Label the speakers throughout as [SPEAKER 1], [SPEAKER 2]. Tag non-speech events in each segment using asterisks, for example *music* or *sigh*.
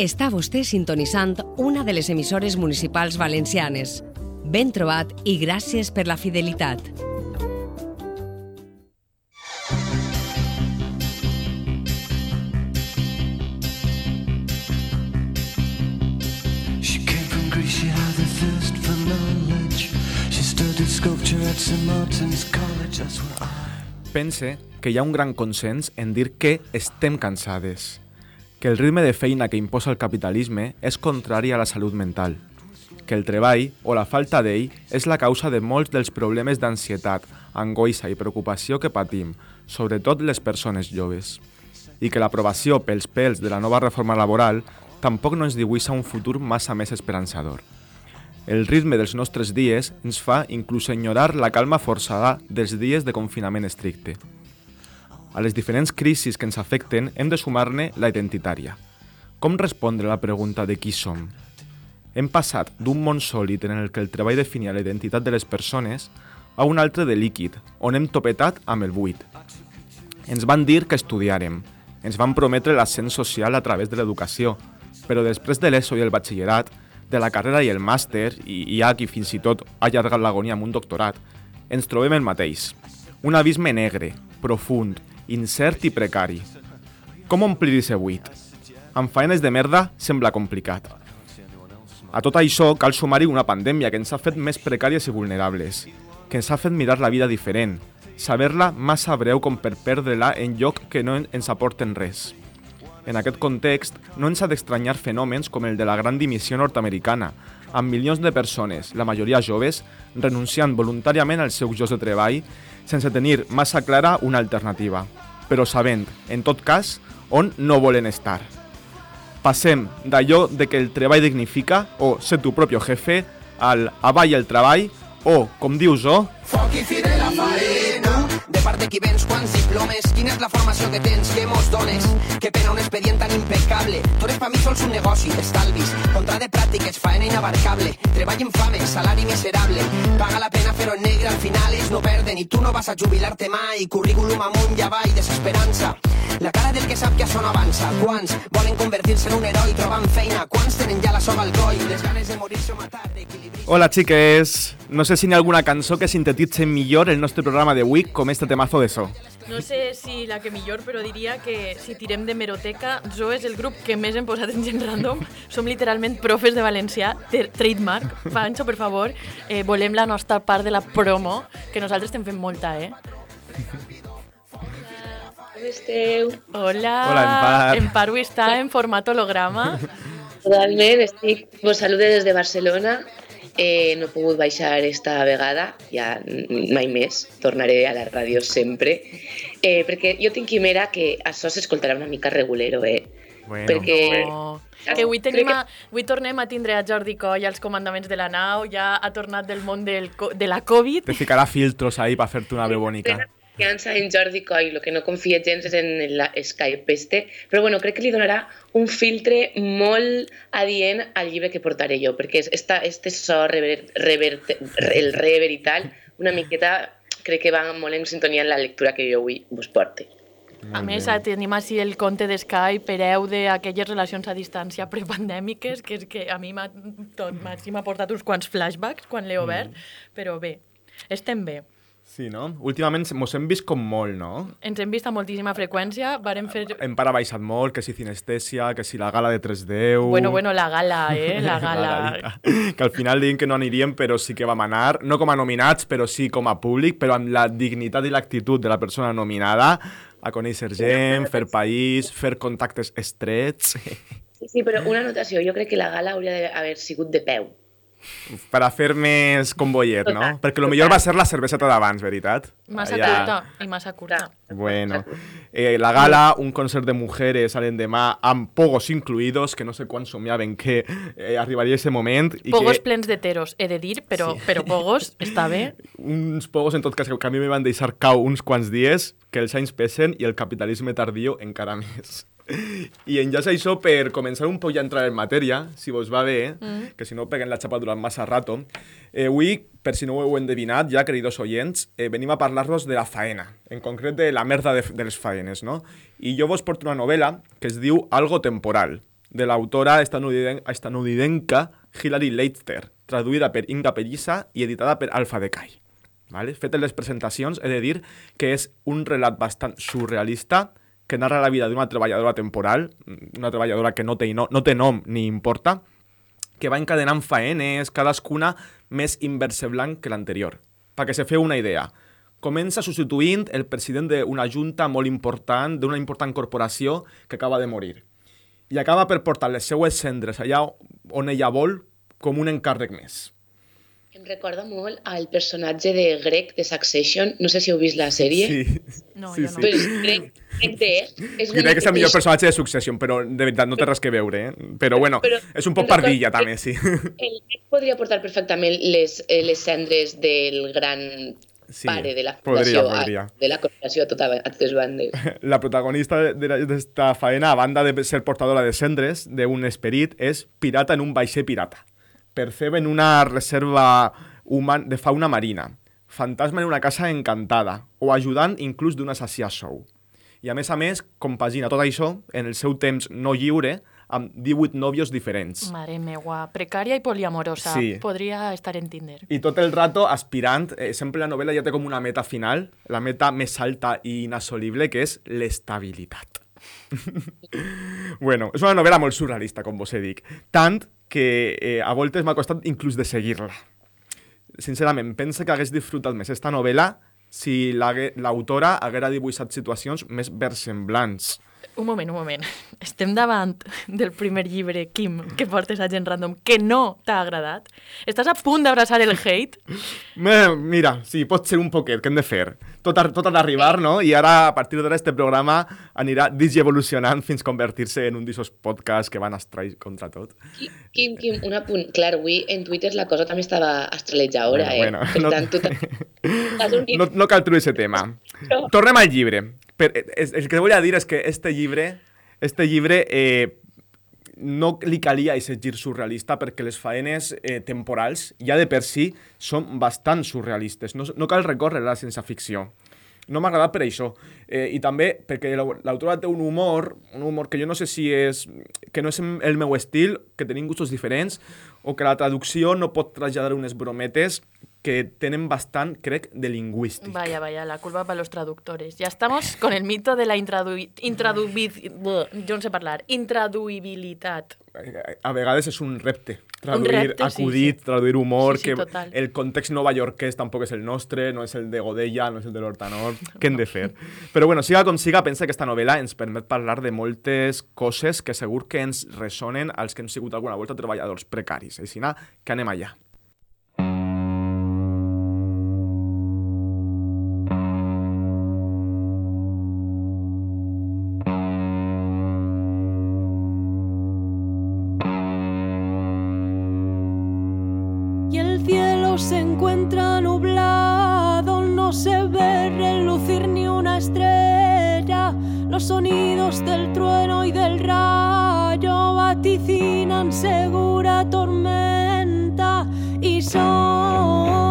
[SPEAKER 1] Està vostè sintonitzant una de les emissores municipals valencianes. Ben trobat i gràcies per la fidelitat.
[SPEAKER 2] She came from Greece, she had a thirst for knowledge. She studied sculpture at St. Martin's College, that's where I.
[SPEAKER 3] Pense que hi ha un gran consens en dir que estem cansades, que el ritme de feina que imposa el capitalisme és contrari a la salut mental, que el treball o la falta d'ell és la causa de molts dels problemes d'ansietat, angoixa i preocupació que patim, sobretot les persones joves, i que l'aprovació pels pèls de la nova reforma laboral tampoc no ens dibuixa un futur massa més esperançador. El ritme dels nostres dies ens fa inclús enyorar la calma forçada dels dies de confinament estricte. A les diferents crisis que ens afecten hem de sumar-ne la identitària. Com respondre a la pregunta de qui som? Hem passat d'un món sòlid en el que el treball definia la identitat de les persones a un altre de líquid, on hem topetat amb el buit. Ens van dir que estudiàrem, ens van prometre l'ascens social a través de l'educació, però després de l'ESO i el batxillerat, de la carrera i el màster, i hi ha qui fins i tot ha allargat l'agonia amb un doctorat, ens trobem el mateix. Un abisme negre, profund, incert i precari. Com omplir aquest buit? Amb faenes de merda sembla complicat. A tot això cal sumar-hi una pandèmia que ens ha fet més precàries i vulnerables, que ens ha fet mirar la vida diferent, saber-la massa breu com per perdre-la en lloc que no ens aporten res. En aquest context, no ens ha d'estranyar fenòmens com el de la gran dimissió nord-americana, amb milions de persones, la majoria joves, renunciant voluntàriament als seus llocs de treball sense tenir massa clara una alternativa, però sabent, en tot cas, on no volen estar. Passem d'allò de que el treball dignifica, o ser tu propio jefe, al avall el treball, o, com dius, o,
[SPEAKER 4] Foc i la. De part de qui vens, quants diplomes, quina és la formació que tens, què mos dones, que pena un expedient tan impecable. Tu eres pa mi sols un negoci d'estalvis, contra de pràctiques, faena inabarcable, treball infame, salari miserable, paga la pena fer-ho en negre, al final ells no perden i tu no vas a jubilar-te mai, currículum amunt i avall, desesperança. La cara del que sap que això no avança. Quants volen convertir-se en un heroi trobant feina? Quants tenen ja la soga al coll? Les ganes de morir-se o matar, d'equilibri...
[SPEAKER 3] Hola, xiques! No sé si hi ha alguna cançó que sintetitze millor el nostre programa d'avui com este temazo de so.
[SPEAKER 5] No sé si la que millor, però diria que si tirem de meroteca, Zo és el grup que més hem posat en gent random. Som literalment profes de valencià, ter- trademark. Pancho, per favor, eh, volem la nostra part de la promo, que nosaltres estem fent molta, eh?
[SPEAKER 6] Com esteu?
[SPEAKER 5] Hola,
[SPEAKER 3] Hola, Empar.
[SPEAKER 5] Empar avui està en format holograma.
[SPEAKER 6] Totalment, estic... Vos salude des de Barcelona. Eh, no he pogut baixar esta vegada, ja mai més, tornaré a la ràdio sempre, eh, perquè jo tinc quimera que això s'escoltarà una mica regulero, eh?
[SPEAKER 3] Bueno.
[SPEAKER 6] perquè...
[SPEAKER 5] Oh. Que avui, tenim a, avui tornem a tindre a Jordi Coll als comandaments de la nau, ja ha tornat del món del, de la Covid.
[SPEAKER 3] Te ficarà filtros ahí per fer-te una veu bonica.
[SPEAKER 6] Confiança en Jordi Coll, el que no confia gens és en la Skype este, però bueno, crec que li donarà un filtre molt adient al llibre que portaré jo, perquè és esta, este so rever, rever, el rever i tal, una miqueta crec que va molt en sintonia amb la lectura que jo avui vos porte.
[SPEAKER 5] A més, tenim així el compte de Skype per heu d'aquelles relacions a distància prepandèmiques, que és que a mi m'ha portat uns quants flashbacks quan l'he obert, però bé, estem bé.
[SPEAKER 3] Sí, no? Últimament mos hem vist com molt, no?
[SPEAKER 5] Ens hem vist a moltíssima freqüència, vàrem fer...
[SPEAKER 3] Hem para baixat molt, que si cinestèsia, que si la gala de 310...
[SPEAKER 5] Bueno, bueno, la gala, eh? La *laughs* gala.
[SPEAKER 3] que al final diguin que no aniríem, però sí que vam anar, no com a nominats, però sí com a públic, però amb la dignitat i l'actitud de la persona nominada, a conèixer gent, fer país, fer contactes estrets,
[SPEAKER 6] Sí, sí, però una anotació, jo crec que la gala hauria d'haver sigut de peu.
[SPEAKER 3] Per a fer més convoyet, no? Perquè el millor va ser la cerveseta d'abans, veritat?
[SPEAKER 5] Massa
[SPEAKER 3] Allà-
[SPEAKER 5] curta i massa curta.
[SPEAKER 3] Bueno, eh, la gala, un concert de mujeres a l'endemà amb pogos incluïdos, que no sé quan somiaven que eh, arribaria ese moment. I
[SPEAKER 5] Pogos
[SPEAKER 3] que
[SPEAKER 5] plens de teros, he de dir, però,
[SPEAKER 3] Sí.
[SPEAKER 5] però Pogos està bé. *laughs*
[SPEAKER 3] uns pogos, en tot cas, que a mi me van deixar cau uns quants dies, que els anys pesen i el capitalisme tardío encara més. I enllaç això per començar un poc a entrar en matèria, si vos va bé, mm. que si no peguen la xapa durant massa rato. Eh, avui, per si no ho heu endevinat, ja, queridos oients, eh, venim a parlar-vos de la faena, en concret de la merda de, de les faenes, no? I jo vos porto una novel·la que es diu Algo temporal, de l'autora estanudiden- estanunidenca Hilary Leitster, traduïda per Inga Pellissa i editada per Alfa Decay. Vale? Fetes les presentacions, he de dir que és un relat bastant surrealista que narra la vida d'una treballadora temporal, una treballadora que no té, no, no té nom ni importa, que va encadenant faenes, cadascuna més inverseblanc que l'anterior. Perquè se feu una idea. Comença substituint el president d'una junta molt important, d'una important corporació que acaba de morir. I acaba per portar les seues cendres allà on ella vol com un encàrrec més.
[SPEAKER 6] Em recorda molt al personatge de Greg de Succession. No sé si heu vist la sèrie.
[SPEAKER 3] Sí,
[SPEAKER 5] No,
[SPEAKER 3] sí,
[SPEAKER 5] jo no.
[SPEAKER 3] sí.
[SPEAKER 6] Però Greg, De és
[SPEAKER 3] Crec que és el millor personatge de Succession, però de veritat no té res que veure, eh? Però bueno,
[SPEAKER 6] Però-
[SPEAKER 3] és un poc pardilla també, sí. *laughs*
[SPEAKER 6] El Greg podria portar perfectament les, eh, les cendres del gran
[SPEAKER 3] Sí,
[SPEAKER 6] pare de la
[SPEAKER 3] podria,
[SPEAKER 6] fundació,
[SPEAKER 3] podria.
[SPEAKER 6] A, de la corporació a, tota, a totes bandes. *laughs*
[SPEAKER 3] La protagonista de- d'esta faena, a banda de ser portadora de cendres d'un esperit, és pirata en un vaixell pirata. Percebe en una reserva human de fauna marina. Fantasma en una casa encantada. O ajudant inclús d'un assassí a sou. I a més a més, compagina tot això en el seu temps no lliure amb 18 nòvios diferents.
[SPEAKER 5] Mare meua, precària i poliamorosa.
[SPEAKER 3] Sí.
[SPEAKER 5] Podria estar en Tinder.
[SPEAKER 3] I tot el rato aspirant, eh, sempre la novel·la ja té com una meta final, la meta més alta i inassolible, que és l'estabilitat. *laughs* bueno, és una novel·la molt surrealista, com vos he dit. Tant que eh, a voltes m'ha costat inclús de seguir-la. Sincerament, penso que hagués disfrutat més esta novel·la si l'autora haguera dibuixat situacions més versemblants.
[SPEAKER 5] Un moment, un moment. *laughs* Estem davant del primer llibre, Kim, que portes a gent random, que no t'ha agradat. Estàs a punt d'abraçar el hate? *laughs*
[SPEAKER 3] Mira, sí, pot ser un poquet, què hem de fer? Tot, ha, tot ha d'arribar, no? I ara, a partir d'ara, este programa anirà digievolucionant fins convertir-se en un d'aquests podcasts que van estrany contra tot.
[SPEAKER 6] Quim, Quim, un apunt. Clar, avui en Twitter la cosa també estava astrolejadora,
[SPEAKER 3] Bueno,
[SPEAKER 6] eh?
[SPEAKER 3] bueno, no-
[SPEAKER 6] per tant, tu *laughs* t'has unit...
[SPEAKER 3] No, no cal truir aquest tema.
[SPEAKER 6] No.
[SPEAKER 3] Tornem al llibre. Per, es, el que volia dir és que este llibre, este llibre eh, no li calia aquest gir surrealista perquè les faenes eh, temporals ja de per si són bastant surrealistes. No, no cal recórrer a la ciència ficció. No m'ha agradat per això. Eh, I també perquè l'au- l'autora té un humor, un humor que jo no sé si és... que no és el meu estil, que tenim gustos diferents, o que la traducció no pot traslladar unes brometes que tenen bastant, crec, de lingüístic.
[SPEAKER 5] Vaya, vaya, la culpa para los traductores. Ya estamos con el mito de la intradu... intradubi- buh, yo no sé hablar. Intraduibilitat.
[SPEAKER 3] a vegades és un repte. Traduir
[SPEAKER 5] repte, sí,
[SPEAKER 3] acudit,
[SPEAKER 5] sí.
[SPEAKER 3] traduir humor,
[SPEAKER 5] Sí, sí,
[SPEAKER 3] que
[SPEAKER 5] total.
[SPEAKER 3] el context novaiorquès tampoc és el nostre, no és el de Godella, no és el de l'Hortanor. *laughs* Què hem de fer? Però bueno, siga com siga, pensa que aquesta novel·la ens permet parlar de moltes coses que segur que ens ressonen als que hem sigut alguna volta treballadors precaris. Així que anem allà.
[SPEAKER 7] Los sonidos del trueno y del rayo vaticinan segura tormenta y son,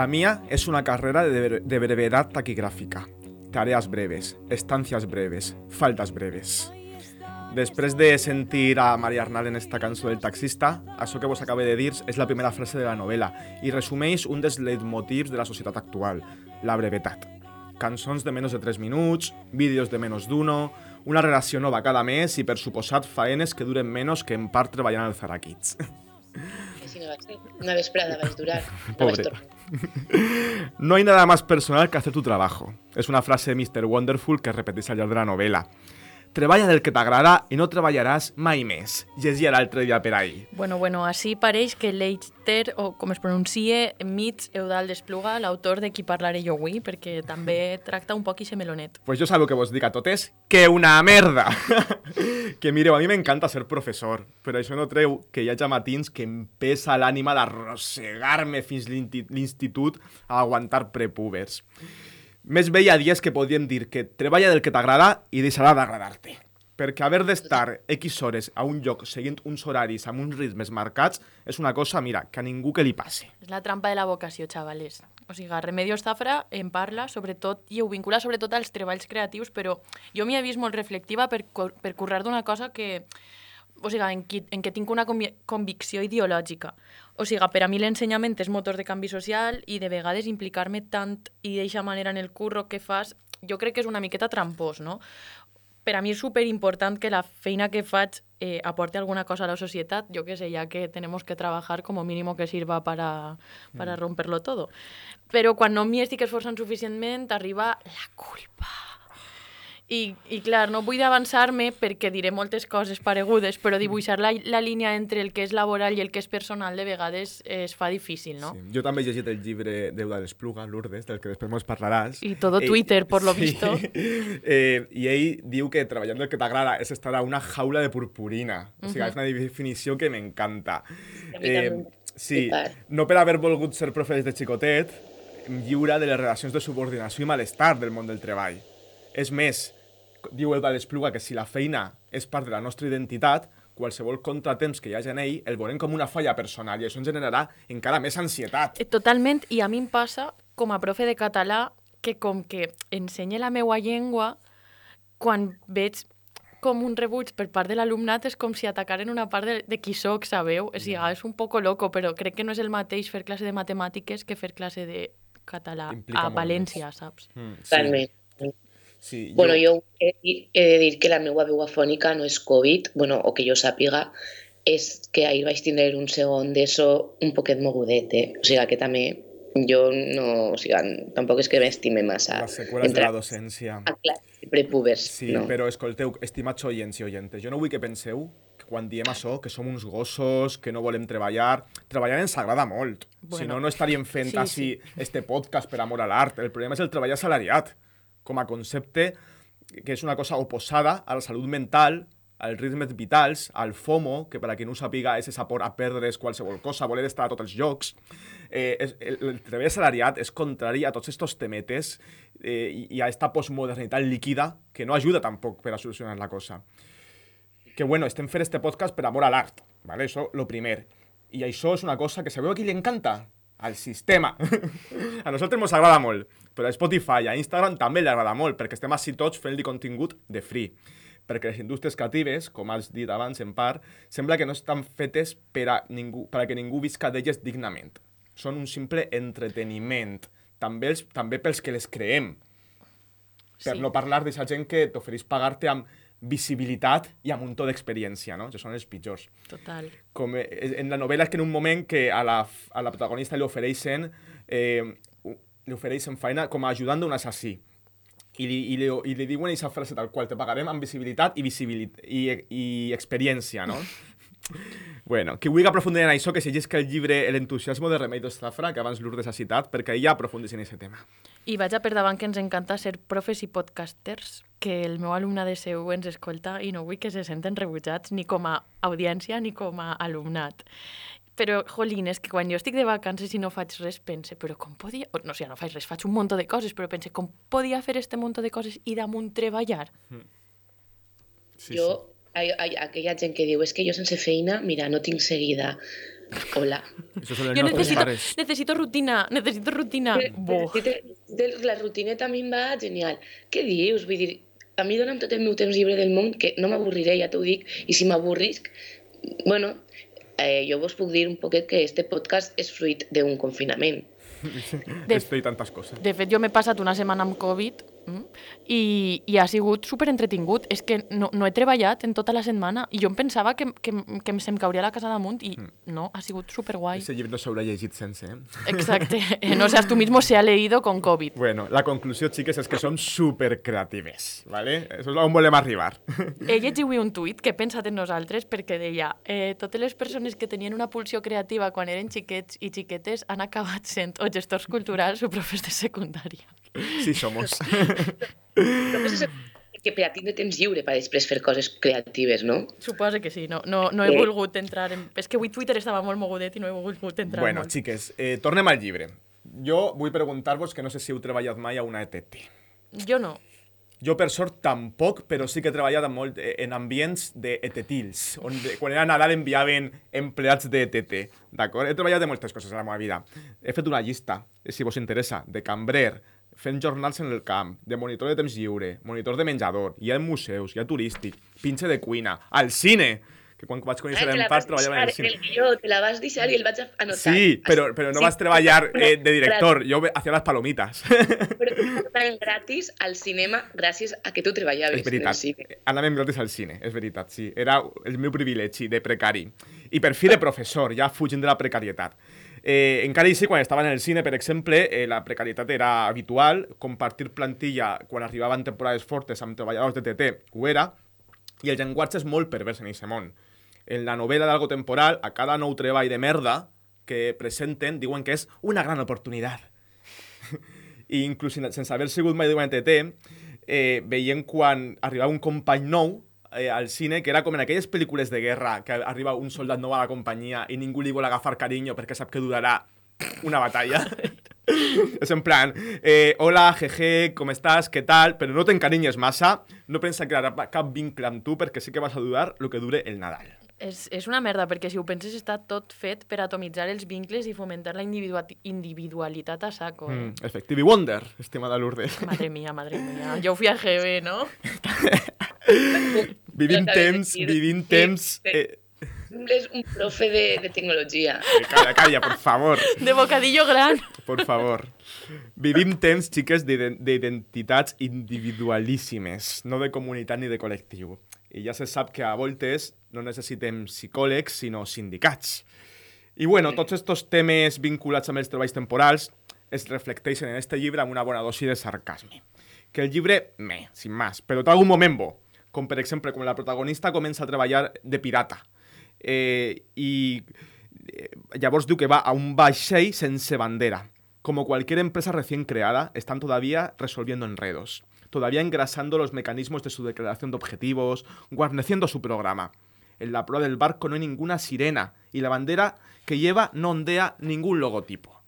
[SPEAKER 3] La mía es una carrera de, brevedad taquigráfica. Tareas breves, estancias breves, faltas breves. Després de sentir a Maria Arnal en esta cançó del taxista, això que vos acabo de dir és la primera frase de la novel·la i resumeix un dels leitmotivs de la societat actual, la brevetat. Cançons de menys de 3 minuts, vídeos de menys d'uno, una relació nova cada mes i, per suposat, faenes que duren menys que en part treballant al Zaraquits.
[SPEAKER 6] Així *laughs* Una vesprada vaig durar. No
[SPEAKER 3] Pobre.
[SPEAKER 6] vaig tornar. *laughs*
[SPEAKER 3] No hay nada más personal que hacer tu trabajo. Es una frase de Mr. Wonderful que repetís al llarg de la novela. Treballa del que t'agrada i no treballaràs mai més. Llegia l'altre dia per ahir.
[SPEAKER 5] Bueno, bueno, així pareix que Leiter, o com es pronuncie, Mitch Eudal d'Espluga, l'autor de qui parlaré jo avui, perquè també tracta un poc ixe melonet.
[SPEAKER 3] Pues jo sabeu que vos dic a totes que una merda! *laughs* que mireu, a mi m'encanta ser professor, però això no treu que hi hagi matins que em pesa l'ànima d'arrossegar-me fins l'institut a aguantar prepúbers. Més bé hi ha dies que podríem dir que treballa del que t'agrada i deixarà d'agradar-te. Perquè haver d'estar X hores a un lloc seguint uns horaris amb uns ritmes marcats és una cosa, mira, que a ningú que li passe.
[SPEAKER 5] És la trampa de la vocació, xavales. O sigui, Remedios Zafra en parla, sobretot, i ho vincula sobretot als treballs creatius, però jo m'hi he vist molt reflectiva per, per currar d'una cosa que, o sigui, en, qui, en què tinc una convi convicció ideològica. O sigui, per a mi l'ensenyament és motor de canvi social i de vegades implicar-me tant i d'eixa manera en el curro que fas, jo crec que és una miqueta trampós, no? per a mi és super important que la feina que faig eh, aporte alguna cosa a la societat, yo que sé, ya que tenemos que trabajar como mínimo que sirva para, para romperlo todo. Però quan no m'hi estic esforçant suficientment, arriba la culpa. I, i clar, no vull avançar-me perquè diré moltes coses paregudes, però dibuixar la, la línia entre el que és laboral i el que és personal de vegades es fa difícil, no?
[SPEAKER 3] Sí. Jo també he llegit el llibre d'Euda d'Espluga, Lourdes, del que després mos parlaràs.
[SPEAKER 5] I todo Twitter, por lo visto. *laughs*
[SPEAKER 3] Eh, I ell diu que treballar del que t'agrada és estar a una jaula de purpurina. O sigui, és una definició que m'encanta.
[SPEAKER 6] Va
[SPEAKER 3] sí, no per haver volgut ser profe des de xicotet, em lliura de les relacions de subordinació i malestar del món del treball. És més, diu Euda d'Espluga que si la feina és part de la nostra identitat, qualsevol contratemps que hi hagi en ell el veurem com una falla personal i això ens generarà encara més ansietat.
[SPEAKER 5] Eh, Totalment, i a mi em passa com a profe de català que com que ensenye la meua llengua, quan veig com un rebuig per part de l'alumnat és com si atacaren una part de, de qui sóc, sabeu? O sigui, és un poco loco, però crec que no és el mateix fer classe de matemàtiques que fer classe de català
[SPEAKER 3] Implica
[SPEAKER 5] a València, saps?
[SPEAKER 3] Mm,
[SPEAKER 6] Totalment.
[SPEAKER 3] Sí,
[SPEAKER 6] Bueno, jo he, he de dir que la meva veu afònica no és Covid, bueno, o que jo sàpiga, és que ahir vaig tindre un segon d'ESO un poquet mogudet, eh? O sigui, que també jo no... O sigui, tampoc és que m'estime massa.
[SPEAKER 3] Les seqüeles de
[SPEAKER 6] entrar
[SPEAKER 3] la docència.
[SPEAKER 6] A classe de prepúbers,
[SPEAKER 3] Sí,
[SPEAKER 6] no.
[SPEAKER 3] però escolteu, estimats oients i oyentes, jo no vull que penseu que quan diem això, que som uns gossos, que no volem treballar... Treballar ens agrada molt. Bueno, si no, no estaríem fent
[SPEAKER 5] sí,
[SPEAKER 3] este podcast per amor a l'art. El problema és el treball assalariat, com a concepte que és una cosa oposada a la salut mental, als ritmes vitals, al FOMO, que per a qui no ho sàpiga és esa por a perdre's qualsevol cosa, voler estar a tots els llocs. Eh, el, el treball assalariat és contrari a tots estos temetes eh, i, i a esta postmodernitat líquida que no ajuda tampoc per a solucionar la cosa. Que bueno, estem fent este podcast per amor a l'art, ¿vale? Això, lo primer. I això és una cosa que sabeu a qui li encanta? Al sistema. *laughs* a nosaltres ens agrada molt, però a Spotify, a Instagram també li agrada molt, perquè estem així tots fent-li contingut de free. Perquè les indústries creatives, com has dit abans en part, sembla que no estan fetes per a, ningú, per a que ningú visca d'elles dignament. Són un simple entreteniment, també, els, també pels que les creem. Per
[SPEAKER 5] Sí.
[SPEAKER 3] no parlar d'aquesta gent que t'ofereix pagar-te amb visibilitat i amb un to d'experiència, no? Que són els pitjors.
[SPEAKER 5] Total.
[SPEAKER 3] Com eh, en la novel·la és que en un moment que a la, a la protagonista li ofereixen eh, li ofereixen feina com a ajudant d'un assassí. I li, i, li, I li diuen aquesta frase tal qual, te pagarem amb visibilitat i, visibilitat, i, i experiència, no? *laughs* bueno, qui vulgui aprofundir en això, que se llisca el llibre El entusiasmo de Remedios Zafra, que abans Lourdes ha citat, perquè ella aprofundeix en aquest tema.
[SPEAKER 5] I vaig a per davant que ens encanta ser profes i podcasters, que el meu alumne de seu ens escolta i no vull que se senten rebutjats ni com a audiència ni com a alumnat. Però, jolín, és que quan jo estic de vacances i no faig res, pense, però com podia... o, No sé, no faig res, faig un munt de coses, però pense, com podia fer este munt de coses i damunt treballar?
[SPEAKER 3] Sí,
[SPEAKER 6] jo, hi, hi, aquella gent que diu, és que jo sense feina, mira, no tinc seguida. Hola.
[SPEAKER 3] sí.
[SPEAKER 5] Jo necessito, necessito rutina, necessito rutina.
[SPEAKER 6] De, la rutineta a mi em va genial. Què dius? Vull dir, a mi dona'm tot el meu temps llibre del món, que no m'avorriré, ja t'ho dic, i si m'avorrisc, bueno, eh, jo vos puc dir un poquet que este podcast és fruit d'un confinament. *laughs*
[SPEAKER 5] De-
[SPEAKER 3] i tantes coses.
[SPEAKER 5] De fet, jo m'he passat una setmana amb Covid? I, I ha sigut super entretingut. És que no, no he treballat en tota la setmana i jo em pensava que, que, que se'm cauria la casa damunt i no, ha sigut super guai.
[SPEAKER 3] Ese llibre no s'haurà llegit sense, eh?
[SPEAKER 5] Exacte. *laughs* Eh, No seas tú mismo se ha leído con COVID.
[SPEAKER 3] Bueno, la conclusió, xiques, és que som supercreatives, ¿vale? Eso és on volem arribar.
[SPEAKER 5] He llegit un tuit que he pensat en nosaltres perquè deia eh, totes les persones que tenien una pulsió creativa quan eren xiquets i xiquetes han acabat sent o gestors culturals o profes de secundària.
[SPEAKER 3] Sí, somos. *laughs*
[SPEAKER 6] Però és que per a tindre temps lliure per després fer coses creatives, no?
[SPEAKER 5] Suposo que sí, no, no, no he
[SPEAKER 6] Sí.
[SPEAKER 5] volgut entrar en... És que avui Twitter estava molt mogudet i no he volgut entrar
[SPEAKER 3] bueno,
[SPEAKER 5] molt.
[SPEAKER 3] xiques, eh, tornem al llibre. Jo vull preguntar-vos que no sé si heu treballat mai a una ETT.
[SPEAKER 5] Jo no.
[SPEAKER 3] Jo, per sort, tampoc, però sí que he treballat en, molt, eh, en ambients d'ETTils, on de, quan era Nadal enviaven empleats d'ETT, d'acord? He treballat de moltes coses a la meva vida. He fet una llista, eh, si vos interessa, de cambrer, fent jornals en el camp, de monitor de temps lliure, monitor de menjador, hi ha museus, hi ha turístic, pinche de cuina, al cine, que quan vaig conèixer
[SPEAKER 6] Ah,
[SPEAKER 3] l'empat
[SPEAKER 6] vas
[SPEAKER 3] treballava en el cine.
[SPEAKER 6] el guió, te la vas deixar i el vaig anotar.
[SPEAKER 3] Sí, però, però no
[SPEAKER 6] Sí,
[SPEAKER 3] vas treballar eh, de director, jo hacía las palomitas.
[SPEAKER 6] Però anaven gratis al cinema gràcies a que tu treballaves
[SPEAKER 3] És veritat,
[SPEAKER 6] en el cine.
[SPEAKER 3] anàvem gratis al cine, és veritat, sí. Era el meu privilegi de precari. I per fi de professor, ja fugint de la precarietat. Eh, encara així, quan estava en el cine, per exemple, eh, la precarietat era habitual, compartir plantilla quan arribaven temporades fortes amb treballadors de TT ho era, i el llenguatge és molt pervers en aquest món. En la novel·la d'algo temporal, a cada nou treball de merda que presenten, diuen que és una gran oportunitat. *laughs* I inclús sense haver sigut mai d'una TT, eh, veient quan arribava un company nou eh, al cine, que era com en aquelles pel·lícules de guerra, que arriba un soldat nou a la companyia i ningú li vol agafar carinyo perquè sap que durarà una batalla. *laughs* és en plan, eh, hola, jeje, com estàs, què tal? Però no t'encarinyes massa, no pensa crear cap vincle amb tu perquè sí que vas a durar el que dure el Nadal.
[SPEAKER 5] És, és una merda, perquè si ho penses està tot fet per atomitzar els vincles i fomentar la individua individualitat a saco. Eh?
[SPEAKER 3] Mm, Effective Wonder, estimada Lourdes.
[SPEAKER 5] Madre mía, madre mía. Yo fui a GB, ¿no? *laughs*
[SPEAKER 3] Vivim temps, vivim
[SPEAKER 6] Sí,
[SPEAKER 3] temps... Eh,
[SPEAKER 6] És un profe de, de tecnologia.
[SPEAKER 3] eh, calla, calla, por favor.
[SPEAKER 5] De bocadillo gran.
[SPEAKER 3] Por favor. Vivim temps, xiques, d'iden- d'identitats individualíssimes, no de comunitat ni de col·lectiu. I ja se sap que a voltes no necessitem psicòlegs, sinó sindicats. I bueno, tots estos temes vinculats amb els treballs temporals es reflecteixen en este llibre amb una bona dosi de sarcasme. Que el llibre, me, sin más, però té algun moment bo, com per exemple quan la protagonista comença a treballar de pirata. Eh, I eh, llavors diu que va a un vaixell sense bandera. Como cualquier empresa recién creada, están todavía resolviendo enredos, todavía engrasando los mecanismos de su declaración de objetivos, guarneciendo su programa. En la proa del barco no hay ninguna sirena y la bandera que lleva no ondea ningún logotipo.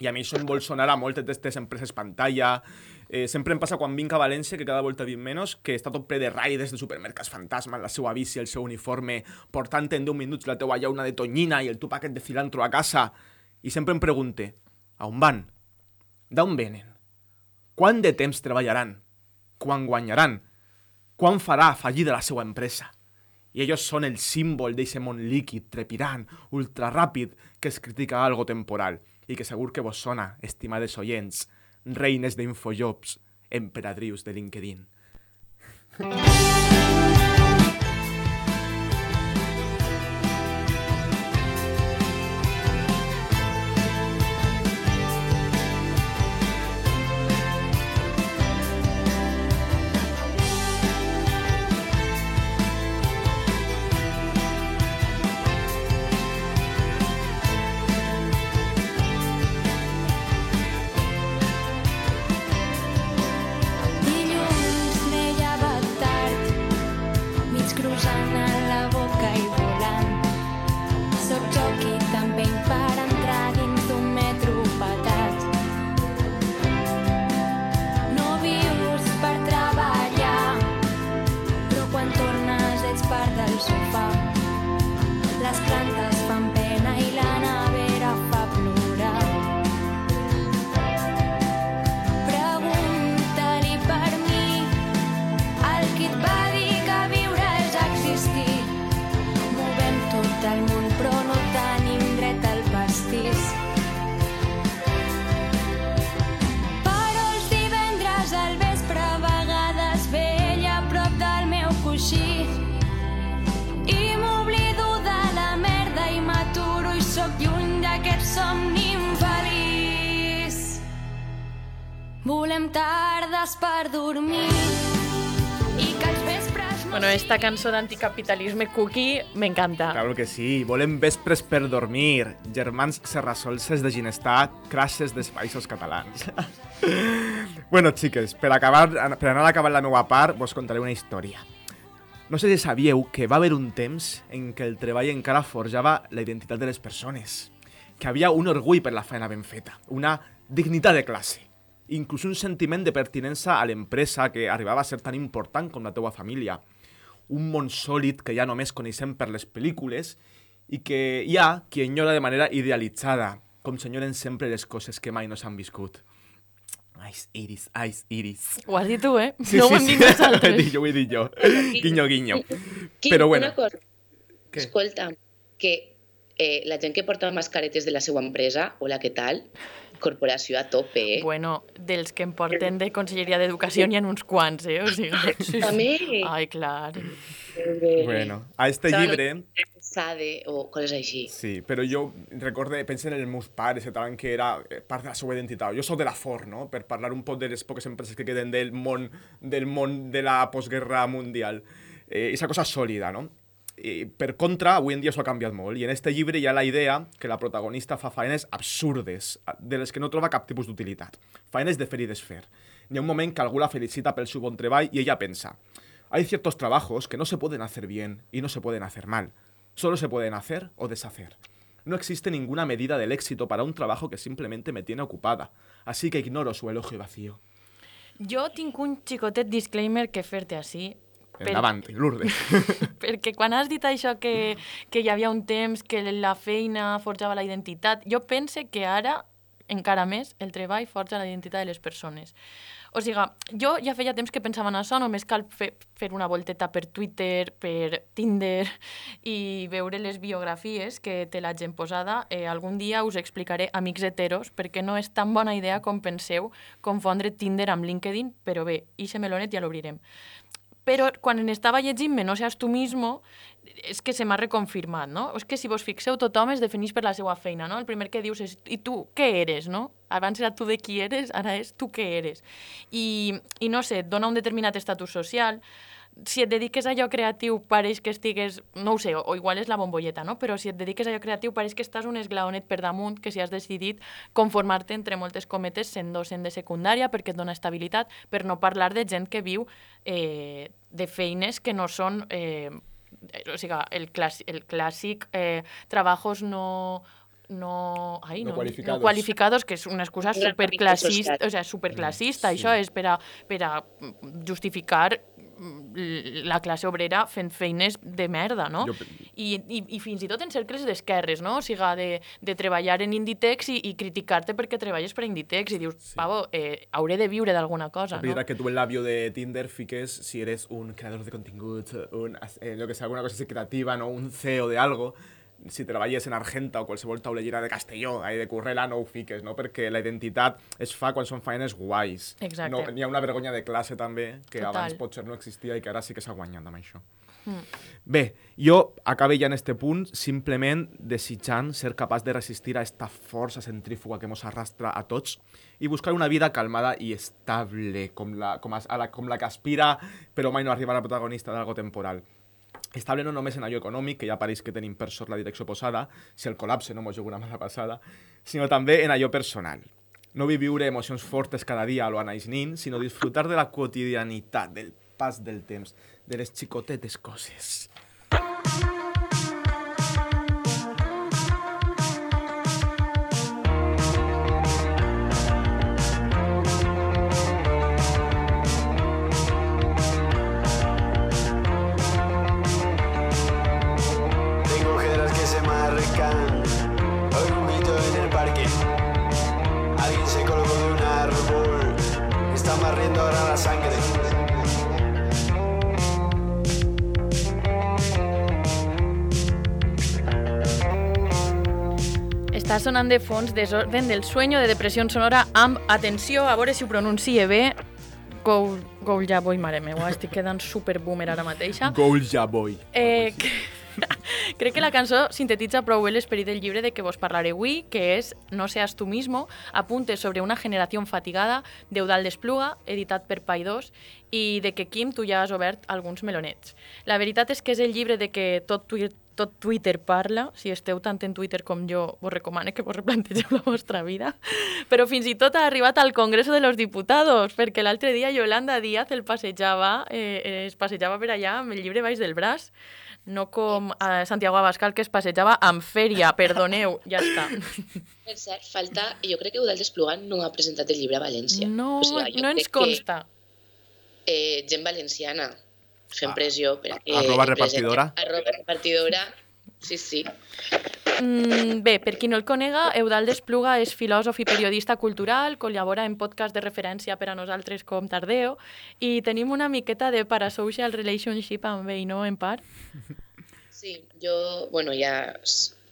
[SPEAKER 3] I a mi això em vol sonar a moltes d'aquestes empreses pantalla. Eh, sempre em passa quan que cada volta vinc menys, que està tot ple de raides de supermercats fantasma, la seva bici, el seu uniforme, portant en 10 minuts la teua llauna de tonyina i el teu paquet de cilantro a casa. I sempre em pregunte, a on van? D'on venen? Quant de temps treballaran? Quan guanyaran? Quan farà fallida la seva empresa? I ells són el símbol d'eixe món líquid, trepidant, ultraràpid, que es critica algo temporal i que segur que vos sona, estimades oients, reines d'infojobs, emperadrius de LinkedIn.
[SPEAKER 8] Vespres no
[SPEAKER 5] Bueno, esta cançó d'anticapitalisme cookie m'encanta.
[SPEAKER 3] Claro que sí, volem vespres per dormir, germans serrasolses de Ginestar, crashes dels països catalans. *laughs* bueno, xiques, per, acabar, per anar acabant la meva part, vos contaré una història. No sé si sabíeu que va haver un temps en què el treball encara forjava la identitat de les persones, que havia un orgull per la feina ben feta, una dignitat de classe, inclús un sentiment de pertinença a l'empresa que arribava a ser tan important com la teua família, un món sòlid que ja només coneixem per les pel·lícules i que hi ha qui enyora de manera idealitzada, com s'enyoren sempre les coses que mai no s'han viscut. Ice Iris, Ice Iris.
[SPEAKER 5] Ho has dit tu, eh? no ho hem dit *laughs*
[SPEAKER 3] ho he
[SPEAKER 5] nosaltres.
[SPEAKER 3] dit jo, ho he dit jo. Guinyo, guinyo.
[SPEAKER 6] Quim,
[SPEAKER 3] Però bueno,
[SPEAKER 6] Una cosa,
[SPEAKER 3] Què?
[SPEAKER 6] escolta, que eh, la gent que porta mascaretes de la seva empresa, hola, què tal? Corporació a tope, eh?
[SPEAKER 5] Bueno, dels que em porten de Conselleria d'Educació n'hi ha uns quants, eh? O sigui, sí, sí. Ai, clar.
[SPEAKER 3] bueno, a este
[SPEAKER 6] Saben?
[SPEAKER 3] llibre...
[SPEAKER 6] Sade o coses així.
[SPEAKER 3] Sí, però jo recorde, penso en els meus pares, que tal, que era eh, part de la seva identitat. Jo sóc de la FOR, no?, per parlar un poc de les poques empreses que queden del món, del món de la postguerra mundial. Eh, esa cosa sòlida, no? I, per contra, avui en dia s'ho ha en este llibre hi ha la idea que la protagonista fa faenes absurdes, de les que no troba cap tipus d'utilitat. Faenes de fer i desfer. Un moment que algú la felicita pel seu bon treball i ella pensa Hay ciertos trabajos que no se pueden hacer bien y no se pueden hacer mal. Solo se pueden hacer o deshacer. No existe ninguna medida del éxito para un trabajo que simplemente me tiene ocupada, así que ignoro su elogio vacío.
[SPEAKER 5] Jo tinc un xicotet disclaimer que fer-te. Per-
[SPEAKER 3] Endavant, Lourdes. *laughs*
[SPEAKER 5] Perquè quan has dit això que, que hi havia un temps que la feina forjava la identitat, jo pense que ara, encara més, el treball forja la identitat de les persones. O sigui, jo ja feia temps que pensava en això, només cal fer, fer una volteta per Twitter, per Tinder i veure les biografies que té la gent posada. Eh, algun dia us explicaré, amics heteros, perquè no és tan bona idea com penseu confondre Tinder amb LinkedIn, però bé, ixe melonet ja l'obrirem però quan estava llegint-me No seas tu mismo, és que se m'ha reconfirmat, no? És que si vos fixeu, tothom es defineix per la seva feina, no? El primer que dius és, i tu, què eres, no? Abans era tu de qui eres, ara és tu què eres. I, i no sé, et dona un determinat estatus social, si et dediques a allò creatiu pareix que estigues, no ho sé, o, o igual és la bombolleta, no? però si et dediques a allò creatiu pareix que estàs un esglaonet per damunt que si has decidit conformar-te entre moltes cometes sent docent de secundària perquè et dona estabilitat, per no parlar de gent que viu eh, de feines que no són... Eh, o sigui, el, clàssic, el clàssic eh, trabajos no no, ai,
[SPEAKER 3] No
[SPEAKER 5] no,
[SPEAKER 3] qualificados.
[SPEAKER 5] no qualificados, que és una excusa superclassista, o sigui, superclassista, sí. això és per a, per a justificar la classe obrera fent feines de merda, no?
[SPEAKER 3] Jo-
[SPEAKER 5] I, i, I fins i tot en cercles d'esquerres, no? O sigui, de, de treballar en Inditex i, i criticar-te perquè treballes per Inditex i dius, sí. pavo, eh, hauré de viure d'alguna cosa, no?
[SPEAKER 3] que tu en la bio de Tinder fiques si eres un creador de continguts, un, eh, lo que sea, alguna cosa así creativa, no? un CEO de algo, si treballes en Argenta o qualsevol taulellera de Castelló, ahí de Currela, no ho fiques, no? perquè la identitat es fa quan són feines guais.
[SPEAKER 5] Exacte.
[SPEAKER 3] No, n'hi ha una vergonya de classe també, que
[SPEAKER 5] Total.
[SPEAKER 3] abans potser no existia i que ara sí que s'ha guanyat amb això. Bé, jo acabe ja en este punt simplement desitjant ser capaç de resistir a esta força centrífuga que mos arrastra a tots i buscar una vida calmada i estable, com la, com a, a la, com la que aspira, però mai no arriba a la protagonista d'algo temporal. Estable no només en allò econòmic, que ja pareix que tenim per sort la direcció posada, si el col·lapse no mos juga una mala passada, sinó també en allò personal. No viure emocions fortes cada dia a lo Anais Nin, sinó disfrutar de la quotidianitat, del pas del temps, de les xicotetes coses.
[SPEAKER 5] Està sonant de fons Desorden del sueño de depressió sonora amb, atenció, a veure si ho pronuncie bé, Goul, Goul ja boy, mare meva, estic quedant super boomer ara mateixa.
[SPEAKER 3] Goal ja boy.
[SPEAKER 5] Eh, que, *laughs* Crec que la cançó sintetitza prou bé l'esperit del llibre de què vos parlaré avui, que és No seas tú mismo, apuntes sobre una generació fatigada, d'Eudal Despluga, editat per Paidós, i de que, Quim, tu ja has obert alguns melonets. La veritat és que és el llibre de què tot, tot Twitter parla, si esteu tant en Twitter com jo, vos recomano que vos replantegeu la vostra vida, però fins i tot ha arribat al Congreso de los Diputados, perquè l'altre dia Yolanda Díaz el passejava, eh, es passejava per allà amb el llibre baix del braç, no com a Santiago Abascal, que es passejava amb fèria, perdoneu, ja està.
[SPEAKER 6] Per cert, falta... Jo crec que Eudal Desplugan no ha presentat el llibre a València.
[SPEAKER 5] No,
[SPEAKER 6] O sigui,
[SPEAKER 5] no ens
[SPEAKER 6] crec que,
[SPEAKER 5] consta.
[SPEAKER 6] Eh, gent valenciana fent
[SPEAKER 3] Ah,
[SPEAKER 6] pressió per a que...
[SPEAKER 3] arroba repartidora.
[SPEAKER 6] Arroba repartidora. Sí, sí.
[SPEAKER 5] Mm, bé, per qui no el conega, Eudal Despluga és filòsof i periodista cultural, col·labora en podcast de referència per a nosaltres com Tardeo, i tenim una miqueta de parasocial relationship amb ell, no, en part?
[SPEAKER 6] Sí, jo, bueno, ja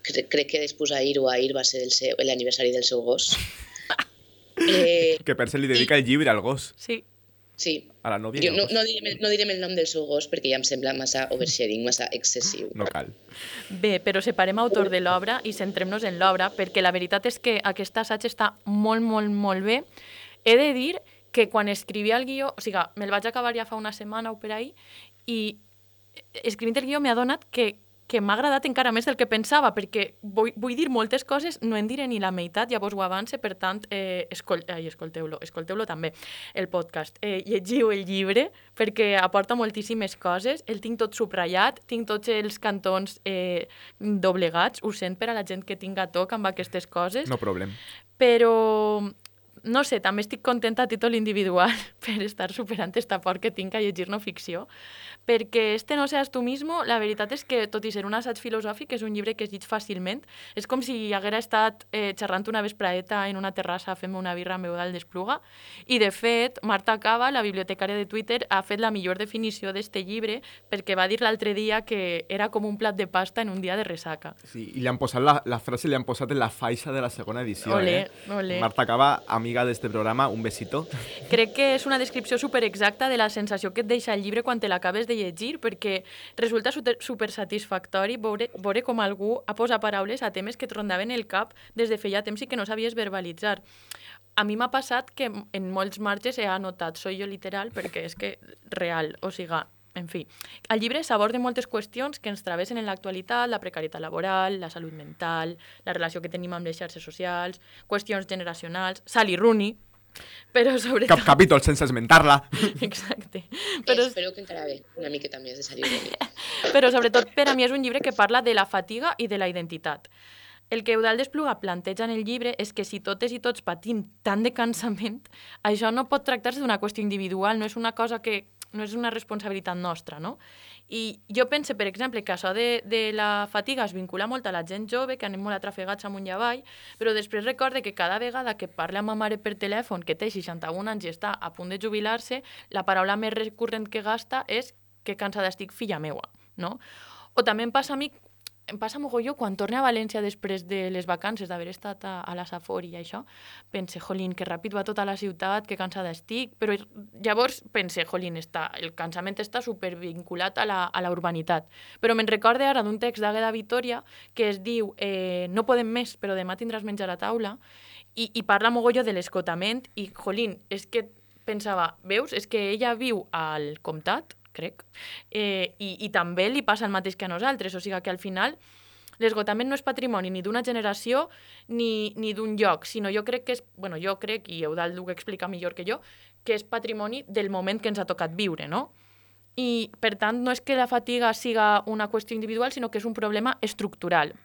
[SPEAKER 6] cre crec que després ahir o ahir va ser l'aniversari del seu gos. *laughs* Eh,
[SPEAKER 3] Que per se li dedica el llibre al gos,
[SPEAKER 5] Sí.
[SPEAKER 6] sí,
[SPEAKER 3] a la nòvia
[SPEAKER 6] jo no, no, direm, el- no direm el nom del seu gos perquè ja em sembla massa oversharing, massa excessiu.
[SPEAKER 3] No cal.
[SPEAKER 5] Bé, però separem autor de l'obra i centrem-nos en l'obra, perquè la veritat és que aquest assaig està molt, molt, molt bé. He de dir que quan escrivia el guió, o sigui, me'l vaig acabar ja fa una setmana o per ahir, i escrivint el guió m'ha donat que que m'ha agradat encara més del que pensava, perquè vull, vull dir moltes coses, no en diré ni la meitat, llavors ho avance, per tant, eh, escol ai, escolteu-lo, escolteu-lo també, el podcast. Eh, llegiu el llibre, perquè aporta moltíssimes coses, el tinc tot subratllat, tinc tots els cantons eh, doblegats, ho sent per a la gent que tinga toc amb aquestes coses,
[SPEAKER 3] No problem.
[SPEAKER 5] però no sé, també estic contenta a títol individual *laughs* per estar superant esta por que tinc a llegir no ficció, perquè este no seas tu mismo, la veritat és que, tot i ser un assaig filosòfic, és un llibre que es llig fàcilment. És com si haguera estat eh, xerrant una vespraeta en una terrassa fent una birra amb Eudal d'Espluga. I, de fet, Marta Cava, la bibliotecària de Twitter, ha fet la millor definició d'este llibre perquè va dir l'altre dia que era com un plat de pasta en un dia de ressaca.
[SPEAKER 3] Sí, i li han posat la, la frase li han posat en la faixa de la segona edició.
[SPEAKER 5] Olé,
[SPEAKER 3] eh?
[SPEAKER 5] olé.
[SPEAKER 3] Marta Cava, amiga d'este programa, un besito.
[SPEAKER 5] Crec que és una descripció super exacta de la sensació que et deixa el llibre quan te l'acabes de llegir, perquè resulta super, satisfactori veure, veure com algú ha posat paraules a temes que et rondaven el cap des de feia temps i que no sabies verbalitzar. A mi m'ha passat que en molts marges he anotat soy jo literal perquè és que real, o siga, en fi, el llibre s'aborda moltes qüestions que ens travessen en l'actualitat, la precarietat laboral, la salut mental, la relació que tenim amb les xarxes socials, qüestions generacionals, Sally Rooney, però sobretot...
[SPEAKER 3] Cap capítol sense esmentar-la. *laughs*
[SPEAKER 5] Exacte.
[SPEAKER 6] Però... Espero que encara bé, una miqueta més de de mi. *laughs*
[SPEAKER 5] però sobretot per a mi és un llibre que parla de la fatiga i de la identitat. El que Eudal Despluga planteja en el llibre és que si totes i tots patim tant de cansament, això no pot tractar-se d'una qüestió individual, no és una cosa que no és una responsabilitat nostra, no? I jo pense, per exemple, que això de, de la fatiga es vincula molt a la gent jove, que anem molt atrafegats amunt i avall, però després recorde que cada vegada que parla amb ma mare per telèfon, que té 61 anys i està a punt de jubilar-se, la paraula més recurrent que gasta és que cansada estic, filla meua, no? O també em passa a mi em passa mogolló quan torne a València després de les vacances d'haver estat a, a la Safor i això, pense, jolín, que ràpid va tota la ciutat, que cansada estic, però llavors pense, jolín, està, el cansament està supervinculat a la, a la urbanitat. Però me'n recorde ara d'un text d'Àgueda Vitoria que es diu eh, No podem més, però demà tindràs menjar a taula, i, i parla mogolló de l'escotament, i, jolín, és que pensava, veus, és que ella viu al comtat, crec, eh, i, i també li passa el mateix que a nosaltres, o sigui que al final l'esgotament no és patrimoni ni d'una generació ni, ni d'un lloc, sinó jo crec que és, bueno, jo crec, i Eudald ho explica millor que jo, que és patrimoni del moment que ens ha tocat viure, no? I, per tant, no és que la fatiga siga una qüestió individual, sinó que és un problema estructural.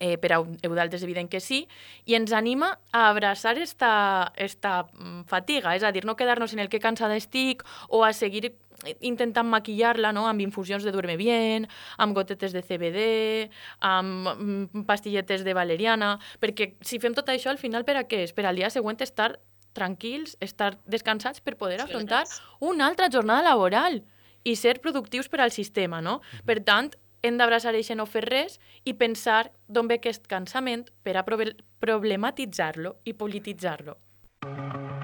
[SPEAKER 5] Eh, per a Eudald és evident que sí, i ens anima a abraçar esta, esta mm, fatiga, és a dir, no quedar-nos en el que cansada estic o a seguir intentant maquillar-la no? amb infusions de Duerme Bien, amb gotetes de CBD, amb mm, pastilletes de valeriana, perquè si fem tot això, al final per a què és? Per al dia següent estar tranquils, estar descansats per poder afrontar una altra jornada laboral i ser productius per al sistema, no? Per tant, hem d'abraçar això no fer res i pensar d'on ve aquest cansament per a problematitzar-lo i polititzar-lo. una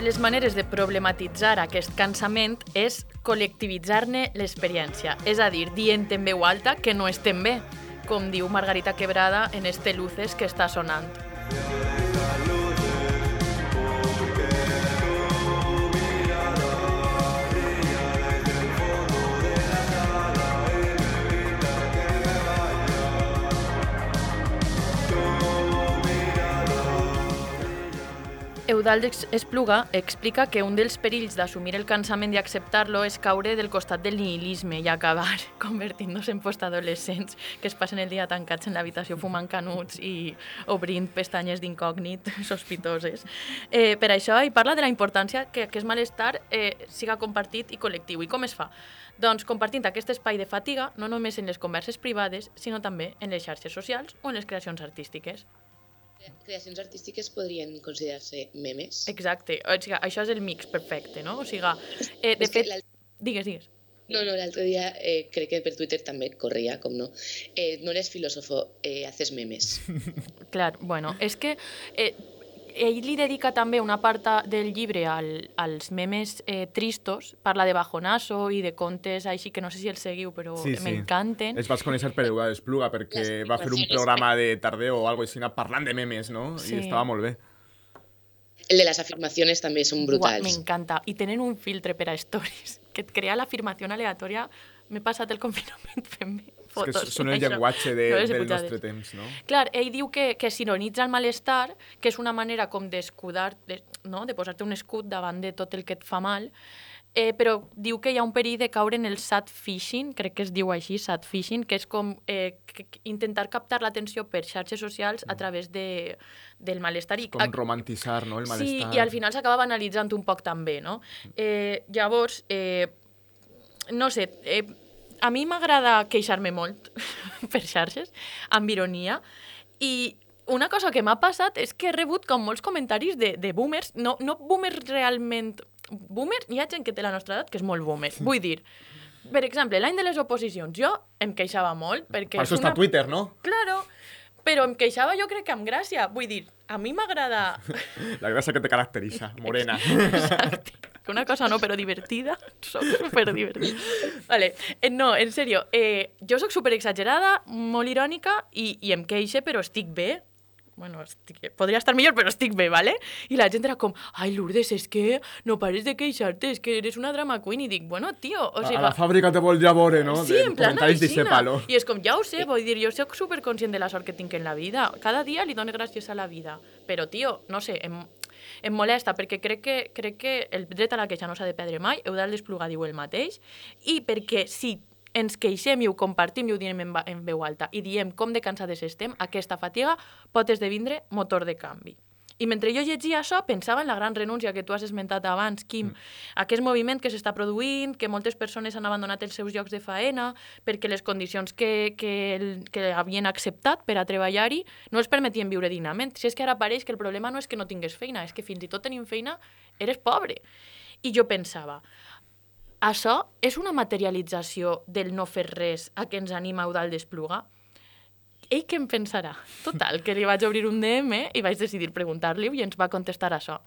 [SPEAKER 5] de les maneres de problematitzar aquest cansament és col·lectivitzar-ne l'experiència, és a dir, dient en veu alta que no estem bé, com diu Margarita Quebrada en este Luces que està sonant. Eudald Espluga explica que un dels perills d'assumir el cansament i acceptar-lo és caure del costat del nihilisme i acabar *laughs* convertint-nos en postadolescents que es passen el dia tancats en l'habitació fumant canuts i obrint pestanyes d'incògnit *laughs* sospitoses. Eh, per això ell parla de la importància que aquest malestar eh, siga compartit i col·lectiu. I com es fa? Doncs compartint aquest espai de fatiga no només en les converses privades, sinó també en les xarxes socials o en les creacions artístiques.
[SPEAKER 6] Creacions artístiques podrien considerar-se memes.
[SPEAKER 5] Exacte, o sigui, això és el mix perfecte, no? O sigui, eh, de fet... Digues, digues.
[SPEAKER 6] No, no, l'altre dia eh, crec que per Twitter també corria, com no. Eh, no eres filósofo, eh, haces memes. *laughs*
[SPEAKER 5] Clar, bueno, és que eh, ell li dedica també una part del llibre al, als memes eh, tristos, parla de bajonazo i de contes així que no sé si els seguiu, però
[SPEAKER 3] Sí, sí.
[SPEAKER 5] m'encanten.
[SPEAKER 3] Els vaig conèixer per Eudald Espluga, perquè
[SPEAKER 6] Les
[SPEAKER 3] va fer un programa de tardeo o algo així, parlant de memes, no?
[SPEAKER 5] Sí.
[SPEAKER 3] I estava molt bé.
[SPEAKER 6] El de las afirmaciones també són brutals.
[SPEAKER 5] M'encanta. I tenen un filtre per a stories *laughs* que et crea l'afirmació aleatòria. M'he passat el confinament fent
[SPEAKER 3] És
[SPEAKER 5] fotos.
[SPEAKER 3] que són el llenguatge de,
[SPEAKER 5] No
[SPEAKER 3] del nostre temps, no?
[SPEAKER 5] Clar, ell diu que, que sinonitza el malestar, que és una manera com d'escudar, de, no? de posar-te un escut davant de tot el que et fa mal, eh, però diu que hi ha un perill de caure en el sad fishing, crec que es diu així, sad fishing, que és com eh, intentar captar l'atenció per xarxes socials a través de, del malestar. I,
[SPEAKER 3] Com romantitzar, no?, el malestar.
[SPEAKER 5] Sí, i al final s'acaba banalitzant un poc també, no? Eh, llavors, eh, no sé, eh, a mi m'agrada queixar-me molt *laughs* per xarxes, amb ironia, i una cosa que m'ha passat és que he rebut com molts comentaris de, de boomers, no, no boomers realment... Boomers, hi ha gent que té la nostra edat que és molt boomer. Vull dir, per exemple, l'any de les oposicions, jo em queixava molt perquè...
[SPEAKER 3] Per això està
[SPEAKER 5] una-
[SPEAKER 3] Twitter, no?
[SPEAKER 5] Claro, però em queixava jo crec que amb gràcia. Vull dir, a mi m'agrada... *laughs*
[SPEAKER 3] La gràcia que te caracteritza, morena. *laughs*
[SPEAKER 5] Exacte. Que una cosa no, però divertida. *laughs* Soc super divertida. Vale. Eh, no, en serio, eh, jo sóc super exagerada, molt irònica i, i em queixe, però estic bé. Bueno, estic, podria estar millor, però estic bé, ¿vale? I la gent era com, ai, Lourdes, és que no pares de queixar-te, és que eres una drama queen. I dic, bueno, tio, o
[SPEAKER 3] A,
[SPEAKER 5] sigui...
[SPEAKER 3] a la fàbrica te vol veure, no?
[SPEAKER 5] Sí,
[SPEAKER 3] de
[SPEAKER 5] en plan
[SPEAKER 3] palo.
[SPEAKER 5] I és com, ja ho sé, vull dir, jo soc superconscient de la sort que tinc en la vida. Cada dia li dono gràcies a la vida. Però, tio, no sé, em, em molesta perquè crec que, crec que el dret a la queixa no s'ha de perdre mai, Eudald Despluga diu el mateix, i perquè si ens queixem i ho compartim i ho diem en, en veu alta i diem com de cansades estem, aquesta fatiga pot esdevindre motor de canvi. I mentre jo llegia això, pensava en la gran renúncia que tu has esmentat abans, Quim. Mm. Aquest moviment que s'està produint, que moltes persones han abandonat els seus llocs de faena perquè les condicions que, que, el, que havien acceptat per a treballar-hi no els permetien viure dignament. Si és que ara pareix que el problema no és que no tingués feina, és que fins i tot tenint feina eres pobre. I jo pensava, això és una materialització del no fer res a què ens anima Eudald Despluga? Ell què en pensarà? Total, que li vaig obrir un DM i vaig decidir preguntar-li i ens va contestar això.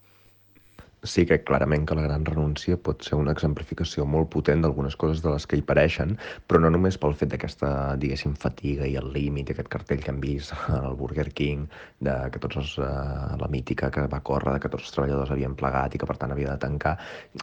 [SPEAKER 9] Sí que clarament que la gran renúncia pot ser una exemplificació molt potent d'algunes coses de les que hi pareixen, però no només pel fet d'aquesta, diguéssim, fatiga i el límit, aquest cartell que hem vist al Burger King, de que tots els, eh, la mítica que va córrer, de que tots els treballadors havien plegat i que per tant havia de tancar.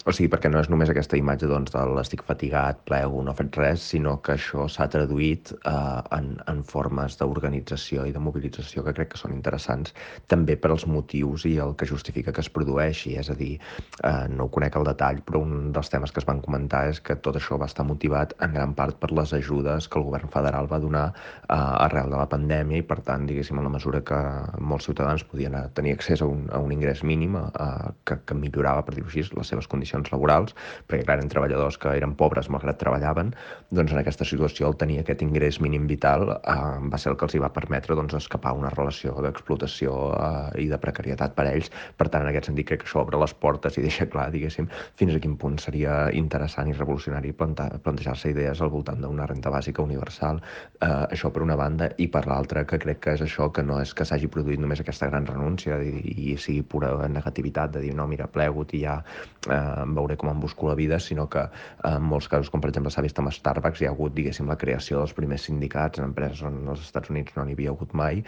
[SPEAKER 9] O sigui, perquè no és només aquesta imatge doncs, de l'estic fatigat, plego, no he fet res, sinó que això s'ha traduït eh, en, en formes d'organització i de mobilització que crec que són interessants també per als motius i el que justifica que es produeixi, és a dir, eh, no ho conec al detall, però un dels temes que es van comentar és que tot això va estar motivat en gran part per les ajudes que el govern federal va donar eh, arrel de la pandèmia i, per tant, diguéssim, en la mesura que molts ciutadans podien eh, tenir accés a un, a un ingrés mínim eh, que, que millorava, per dir-ho així, les seves condicions laborals, perquè, clar, eren treballadors que eren pobres malgrat treballaven, doncs en aquesta situació el tenir aquest ingrés mínim vital eh, va ser el que els hi va permetre doncs, escapar a una relació d'explotació eh, i de precarietat per a ells. Per tant, en aquest sentit, crec que això obre les portes i deixa clar, diguéssim, fins a quin punt seria interessant i revolucionari plantejar-se idees al voltant d'una renta bàsica universal. Eh, això per una banda, i per l'altra, que crec que és això, que no és que s'hagi produït només aquesta gran renúncia i, i sigui pura negativitat de dir no, mira, plegut i ja eh, veuré com em busco la vida, sinó que eh, en molts casos, com per exemple s'ha vist amb Starbucks, hi ha hagut, diguéssim, la creació dels primers sindicats en empreses on als Estats Units no n'hi havia hagut mai,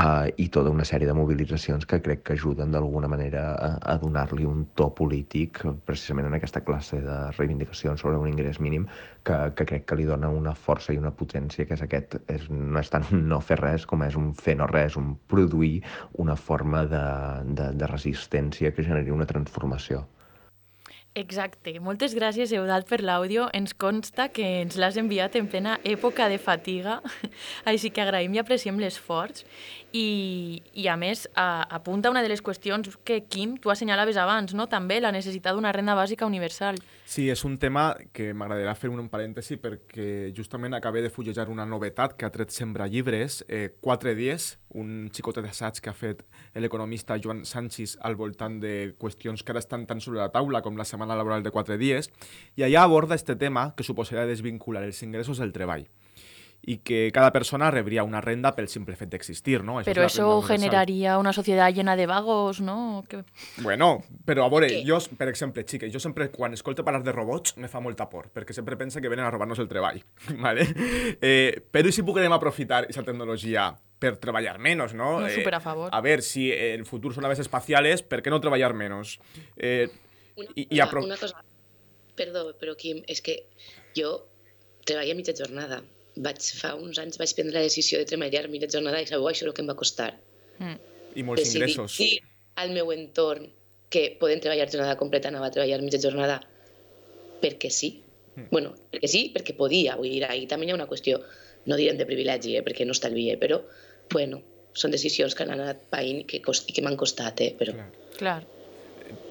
[SPEAKER 9] uh, i tota una sèrie de mobilitzacions que crec que ajuden d'alguna manera a, a donar-li un to polític precisament en aquesta classe de reivindicacions sobre un ingrés mínim que, que crec que li dona una força i una potència que és aquest, és, no és tant no fer res com és un fer no res, un produir una forma de, de, de resistència que generi una transformació.
[SPEAKER 5] Exacte. Moltes gràcies, Eudald, per l'àudio. Ens consta que ens l'has enviat en plena època de fatiga, *laughs* així que agraïm i apreciem l'esforç. I, I, a més, a, apunta una de les qüestions que, Quim, tu assenyalaves abans, no? també la necessitat d'una renda bàsica universal.
[SPEAKER 3] Sí, és un tema que m'agradaria fer un parèntesi perquè justament acabé de fullejar una novetat que ha tret Sembra Llibres, eh, Quatre dies, un xicotet d'assaig que ha fet l'economista Joan Sánchez al voltant de qüestions que ara estan tan sobre la taula com la setmana laboral de quatre dies, i allà aborda este tema que suposaria desvincular els ingressos del treball i que cada persona rebria una renda pel simple fet d'existir, no? La
[SPEAKER 5] això
[SPEAKER 3] renda universal.
[SPEAKER 5] generaria una societat llena de vagos, no? Que...
[SPEAKER 3] Bueno, però a veure, jo, per exemple, xica, jo sempre quan escolto parlar de robots me fa molta por, perquè sempre pensa que venen a robar-nos el treball, *laughs* ¿vale? Eh, però i si puguem aprofitar aquesta tecnologia per treballar menys, no?
[SPEAKER 5] No, súper a favor.
[SPEAKER 3] a ver, si el futur són naves espaciales, per què no treballar menys? Eh,
[SPEAKER 6] Una,
[SPEAKER 3] I- i
[SPEAKER 6] una, una cosa, perdó, però Quim, és que jo treballo a mitja jornada. Vaig, fa uns anys vaig prendre la decisió de treballar a mitja jornada i sabeu això el que em va costar.
[SPEAKER 5] Mm.
[SPEAKER 3] I molts
[SPEAKER 6] Decidir
[SPEAKER 3] ingressos.
[SPEAKER 6] dir al meu entorn que poden treballar jornada completa, anava a treballar mitja jornada perquè sí.
[SPEAKER 3] Mm.
[SPEAKER 6] Bueno, perquè sí, perquè podia. Vull dir, ahir també hi ha una qüestió, no direm de privilegi, eh, perquè no estalvia, però, bueno, són decisions que han anat païnt i que, cost, i que m'han costat, eh, però...
[SPEAKER 3] Clar.
[SPEAKER 5] Clar.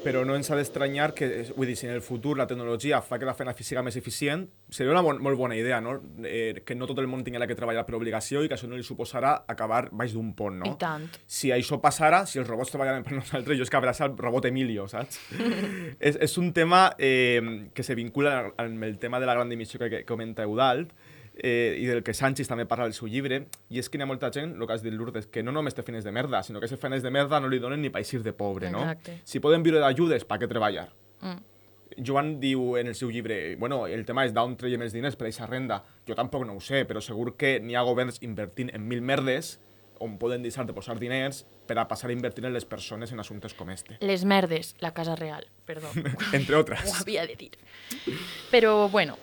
[SPEAKER 3] Però no ens ha d'estranyar que, vull dir, si en el futur la tecnologia fa que la feina física més eficient, seria una bon, molt bona idea, no? Eh, que no tot el món tingui que treballar per obligació i que això no li suposarà acabar baix d'un pont, no?
[SPEAKER 5] I tant.
[SPEAKER 3] Si això passara, si els robots treballaran per nosaltres, jo és que abraça el robot Emilio, saps? *laughs* és, és un tema eh, que se vincula amb el tema de la gran dimissió que, que comenta Eudald, eh, i del que Sánchez també parla al seu llibre, i és que hi ha molta gent, el que has dit Lourdes, que no només té feines de merda, sinó que aquestes feines de merda no li donen ni per eixir de pobre, no?
[SPEAKER 5] Exacte.
[SPEAKER 3] Si poden viure d'ajudes, per què treballar?
[SPEAKER 5] Mm.
[SPEAKER 3] Joan diu en el seu llibre, bueno, el tema és d'on traiem els diners per aquesta renda. Jo tampoc no ho sé, però segur que n'hi ha governs invertint en mil merdes on poden deixar de posar diners per a passar a invertir en les persones en assumptes com este.
[SPEAKER 5] Les merdes, la Casa Real, perdó. *laughs*
[SPEAKER 3] Entre *laughs*
[SPEAKER 5] Ho
[SPEAKER 3] otras.
[SPEAKER 5] havia de dir. Però, bueno,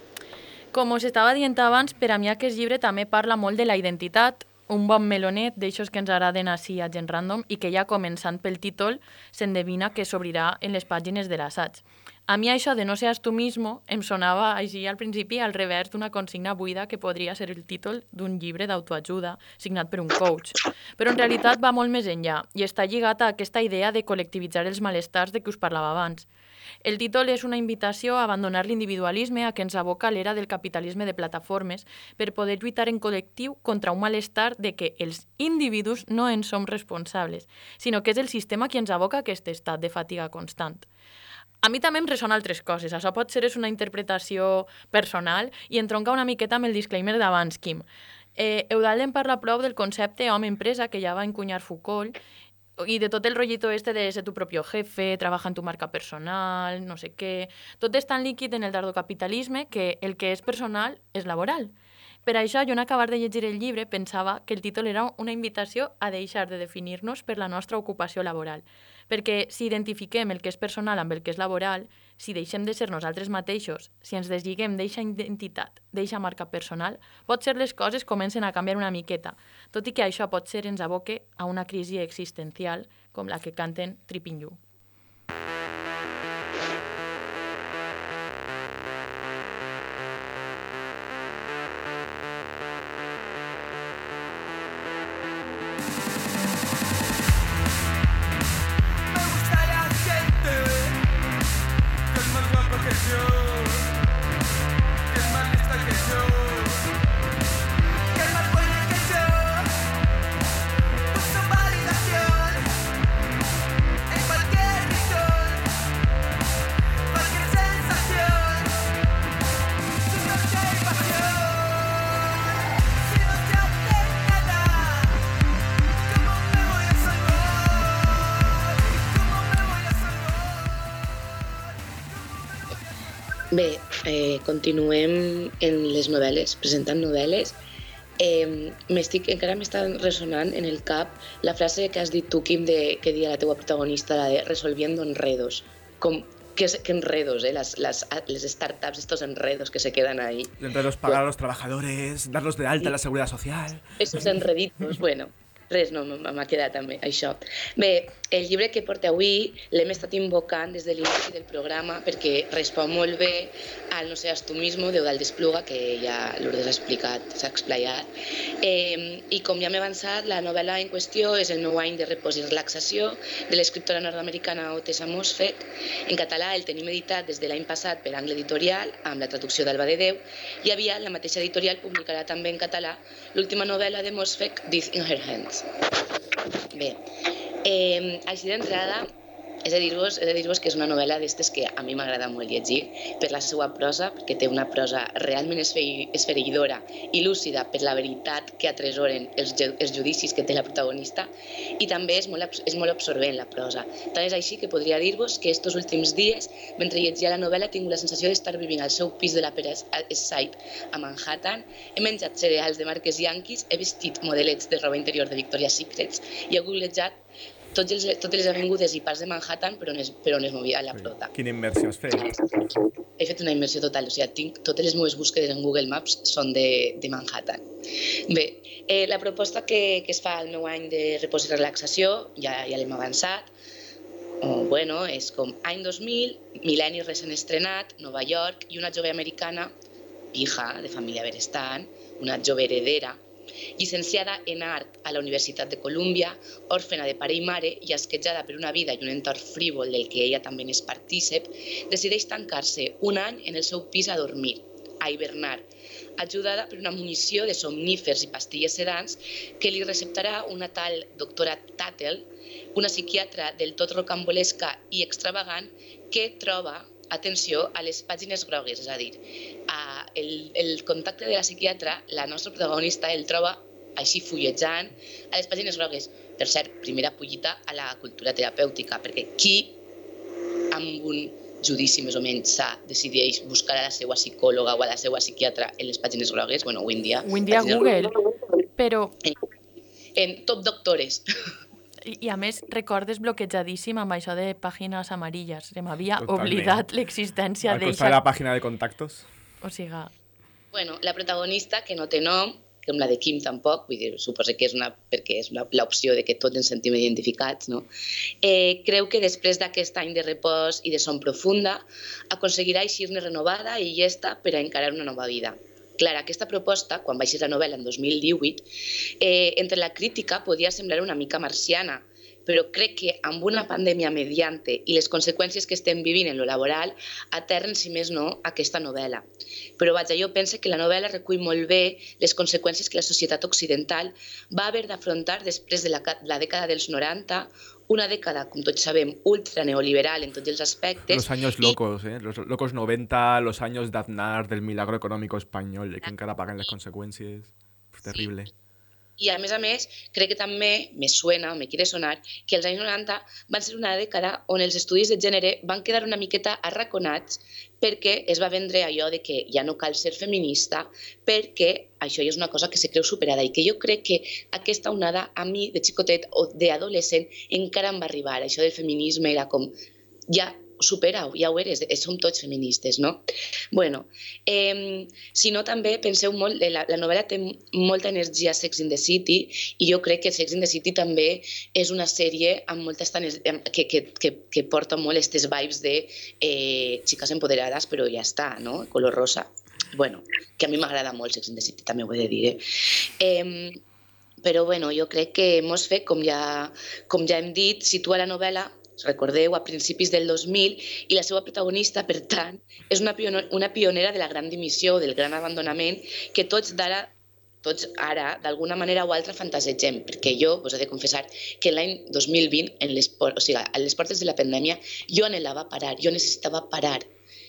[SPEAKER 5] com us estava dient abans, per a mi aquest llibre també parla molt de la identitat, un bon melonet d'aixòs que ens agraden així a gent random i que ja començant pel títol s'endevina que s'obrirà en les pàgines de l'assaig. A mi això de no seas tu mismo em sonava així al principi al revers d'una consigna buida que podria ser el títol d'un llibre d'autoajuda signat per un coach. Però en realitat va molt més enllà i està lligat a aquesta idea de col·lectivitzar els malestars de què us parlava abans. El títol és una invitació a abandonar l'individualisme a què ens aboca l'era del capitalisme de plataformes per poder lluitar en col·lectiu contra un malestar de que els individus no en som responsables, sinó que és el sistema qui ens aboca aquest estat de fatiga constant. A mi també em ressona altres coses. Això pot ser és una interpretació personal i entronca una miqueta amb el disclaimer d'abans, Quim. Eh, Eudald en parla prou del concepte home-empresa que ja va encunyar Foucault i de tot el rollito este de ser tu propio jefe, trabaja en tu marca personal, no sé què... Tot és tan líquid en el tardocapitalisme que el que és personal és laboral. Per això, jo en acabar de llegir el llibre pensava que el títol era una invitació a deixar de definir-nos per la nostra ocupació laboral. Perquè si identifiquem el que és personal amb el que és laboral, si deixem de ser nosaltres mateixos, si ens desliguem d'eixa identitat, d'eixa marca personal, pot ser les coses comencen a canviar una miqueta, tot i que això pot ser ens aboque a una crisi existencial com la que canten Tripping You.
[SPEAKER 6] Continuem en les novel·les, presentant novel·les. Eh, m'estic, encara m'està ressonant en el cap la frase que has dit tu, Quim, de, que dia la teua protagonista, la de resolviendo enredos. Com, es- que enredos, eh? Las, las, les startups, estos enredos que se quedan ahí.
[SPEAKER 3] Entonces, pagar a los trabajadores, darlos de alta en la seguridad social.
[SPEAKER 6] Esos enreditos, bueno, res, no, m'ha quedat també això. Bé, el llibre que porta avui l'hem estat invocant des de l'inici del programa perquè respon molt bé al No seas tú mismo d'Eudald Despluga, que ja Lourdes ha explicat, s'ha explayat. Eh, I com ja m'he avançat, la novel·la en qüestió és el meu any de repòs i relaxació de l'escriptora nord-americana Otessa Mosfet. En català el tenim editat des de l'any passat per Angle Editorial, amb la traducció d'Alba de Déu, i aviat la mateixa editorial publicarà també en català l'última novel·la de Mosfet, This in Her Hands. Bé, eh, així d'entrada, és de dir-vos dir-vos que és una novel·la d'estes que a mi m'agrada molt llegir per la seva prosa, perquè té una prosa realment esfe- esfereïdora i lúcida per la veritat que atresoren els, els judicis que té la protagonista i també és molt, és molt absorbent la prosa. Tant és així que podria dir-vos que estos últims dies, mentre llegia la novel·la, tingut la sensació d'estar vivint al seu pis de la Pere East Side a Manhattan, he menjat cereals de marques Yankees, he vestit modelets de roba interior de Victoria's Secrets i he googlejat tots els, totes les avingudes i parts de Manhattan per on es, per on es movia la prota.
[SPEAKER 3] Quina immersió has fet?
[SPEAKER 6] He fet una immersió total, o sigui, tinc, totes les meves búsquedes en Google Maps són de, de Manhattan. Bé, eh, la proposta que, que es fa al meu any de repòs i relaxació, ja, ja l'hem avançat, o, bueno, és com any 2000, mil·lenni recent estrenat, Nova York, i una jove americana, hija de família berestant, una jove heredera, llicenciada en art a la Universitat de Colúmbia, òrfena de pare i mare i esquetjada per una vida i un entorn frívol del que ella també n'és partícep, decideix tancar-se un any en el seu pis a dormir, a hivernar, ajudada per una munició de somnífers i pastilles sedants que li receptarà una tal doctora Tattel, una psiquiatra del tot rocambolesca i extravagant que troba atenció a les pàgines grogues, és a dir, a el, el contacte de la psiquiatra, la nostra protagonista el troba així fullejant a les pàgines grogues. Per cert, primera pollita a la cultura terapèutica, perquè qui amb un judici més o menys sa decideix buscar a la seva psicòloga o a la seva psiquiatra en les pàgines grogues, bueno, avui en dia...
[SPEAKER 5] Avui en dia Google,
[SPEAKER 6] grogues,
[SPEAKER 5] però...
[SPEAKER 6] En top doctores.
[SPEAKER 5] I, I a més, recordes bloquejadíssim amb això de pàgines amarilles. Se m'havia oblidat l'existència
[SPEAKER 3] Al costat de
[SPEAKER 5] d'eixa...
[SPEAKER 3] la pàgina de contactos.
[SPEAKER 5] O sigui,
[SPEAKER 6] Bueno, la protagonista, que no té nom, com la de Kim tampoc, vull dir, suposo que és una, perquè és l'opció de que tots ens sentim identificats, no? Eh, creu que després d'aquest any de repòs i de son profunda, aconseguirà eixir-ne renovada i llesta per a encarar una nova vida. Clar, aquesta proposta, quan eixir la novel·la en 2018, eh, entre la crítica podia semblar una mica marciana, però crec que amb una pandèmia mediante i les conseqüències que estem vivint en lo laboral aterren, si més no, aquesta novel·la. Però vaja, jo penso que la novel·la recull molt bé les conseqüències que la societat occidental va haver d'afrontar després de la, la dècada dels 90, una dècada, com tots sabem, ultra neoliberal en tots els aspectes.
[SPEAKER 3] Los años locos, ¿eh? Los locos 90, los años de Aznar, del milagro económico español, de que encara paguen les conseqüències. Terrible.
[SPEAKER 6] I a més a més, crec que també me suena, o me quiere sonar, que els anys 90 van ser una dècada on els estudis de gènere van quedar una miqueta arraconats perquè es va vendre allò de que ja no cal ser feminista perquè això ja és una cosa que se creu superada i que jo crec que aquesta onada a mi de xicotet o d'adolescent encara em va arribar. Això del feminisme era com ja supera-ho, ja ho eres, eh, som tots feministes, no? Bueno, eh, si no també penseu molt, eh, la, la novel·la té molta energia Sex in the City i jo crec que Sex in the City també és una sèrie amb moltes que, que, que, que porta molt aquestes vibes de eh, xiques empoderades però ja està, no? Color rosa. Bueno, que a mi m'agrada molt Sex in the City, també ho he de dir, eh? eh però bueno, jo crec que mos fet, com ja, com ja hem dit, situa la novel·la recordeu, a principis del 2000, i la seva protagonista, per tant, és una, una pionera de la gran dimissió, del gran abandonament, que tots d'ara tots ara, d'alguna manera o altra, fantasegem, perquè jo us he de confessar que l'any 2020, en les, o sigui, a les portes de la pandèmia, jo anhelava parar, jo necessitava parar,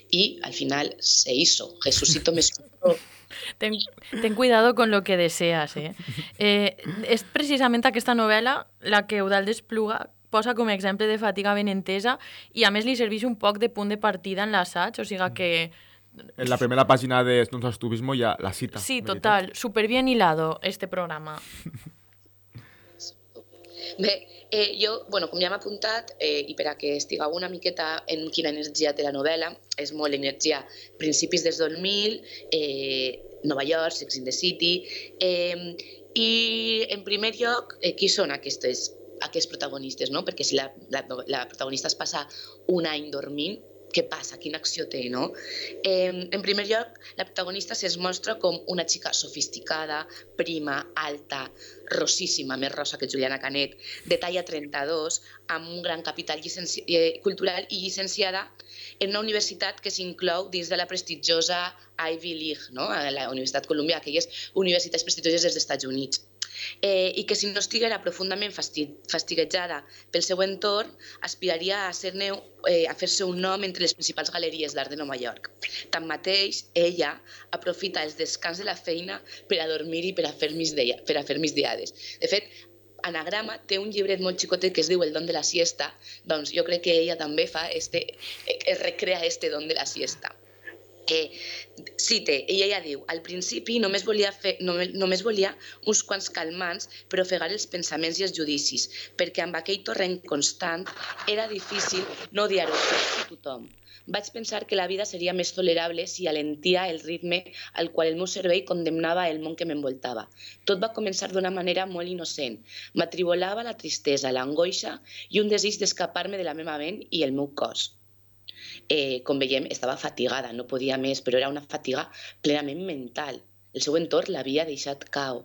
[SPEAKER 6] i al final se hizo. Jesucito me escuchó. *laughs*
[SPEAKER 5] Ten, ten cuidado con lo que deseas, eh? eh és precisament aquesta novel·la la que Eudald Espluga posa com a exemple de fatiga ben entesa i a més li serveix un poc de punt de partida en l'assaig, o sigui que
[SPEAKER 3] En la primera página de Stuntos Tubismo ya la cita.
[SPEAKER 5] Sí, total, súper bien hilado este programa. *laughs*
[SPEAKER 6] Bé, eh, jo, bueno, com ja hem apuntat, eh, i per a que estigueu una miqueta en quina energia té la novel·la, és molt energia principis des 2000, eh, Nova York, Sex in the City, eh, i en primer lloc, eh, qui són aquestes, aquests protagonistes, no? Perquè si la, la, la protagonista es passa un any dormint, què passa? Quina acció té, no? Eh, en primer lloc, la protagonista es mostra com una xica sofisticada, prima, alta, rosíssima, més rosa que Juliana Canet, de talla 32, amb un gran capital llicenci eh, cultural i llicenciada en una universitat que s'inclou dins de la prestigiosa Ivy League, no? la Universitat Columbia, aquelles universitats prestigioses dels Estats Units eh, i que si no estiguera profundament fasti fastiguejada pel seu entorn, aspiraria a, ser eh, a fer-se un nom entre les principals galeries d'art de Nova York. Tanmateix, ella aprofita els descans de la feina per a dormir i per a fer, migdia, per a fer migdiades. De fet, Anagrama té un llibret molt xicotet que es diu El don de la siesta, doncs jo crec que ella també fa este, eh, recrea este don de la siesta. Eh, cite, ella ja diu, al principi només volia, fer, només, només volia uns quants calmants per ofegar els pensaments i els judicis, perquè amb aquell torrent constant era difícil no odiar-ho i tothom. Vaig pensar que la vida seria més tolerable si alentia el ritme al qual el meu cervell condemnava el món que m'envoltava. Tot va començar d'una manera molt innocent. M'atribolava la tristesa, l'angoixa i un desig d'escapar-me de la meva ment i el meu cos eh, com veiem, estava fatigada, no podia més, però era una fatiga plenament mental. El seu entorn l'havia deixat cau.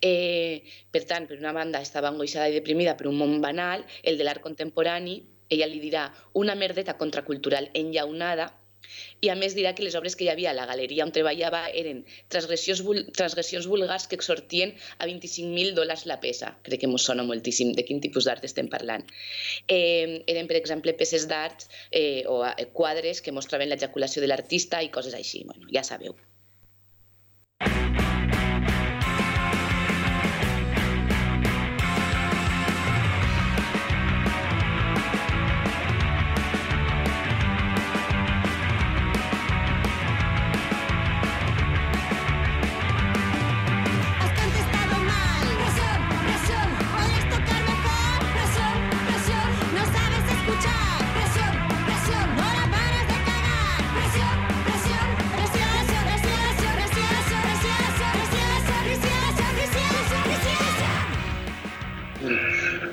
[SPEAKER 6] Eh, per tant, per una banda, estava angoixada i deprimida per un món banal, el de l'art contemporani, ella li dirà una merdeta contracultural enllaunada, i a més dirà que les obres que hi havia a la galeria on treballava eren transgressions, vul transgressions vulgars que exhortien a 25.000 dòlars la peça. Crec que ens sona moltíssim de quin tipus d'art estem parlant. Eh, eren, per exemple, peces d'art eh, o eh, quadres que mostraven l'ejaculació de l'artista i coses així. Bueno, ja sabeu.
[SPEAKER 8] Has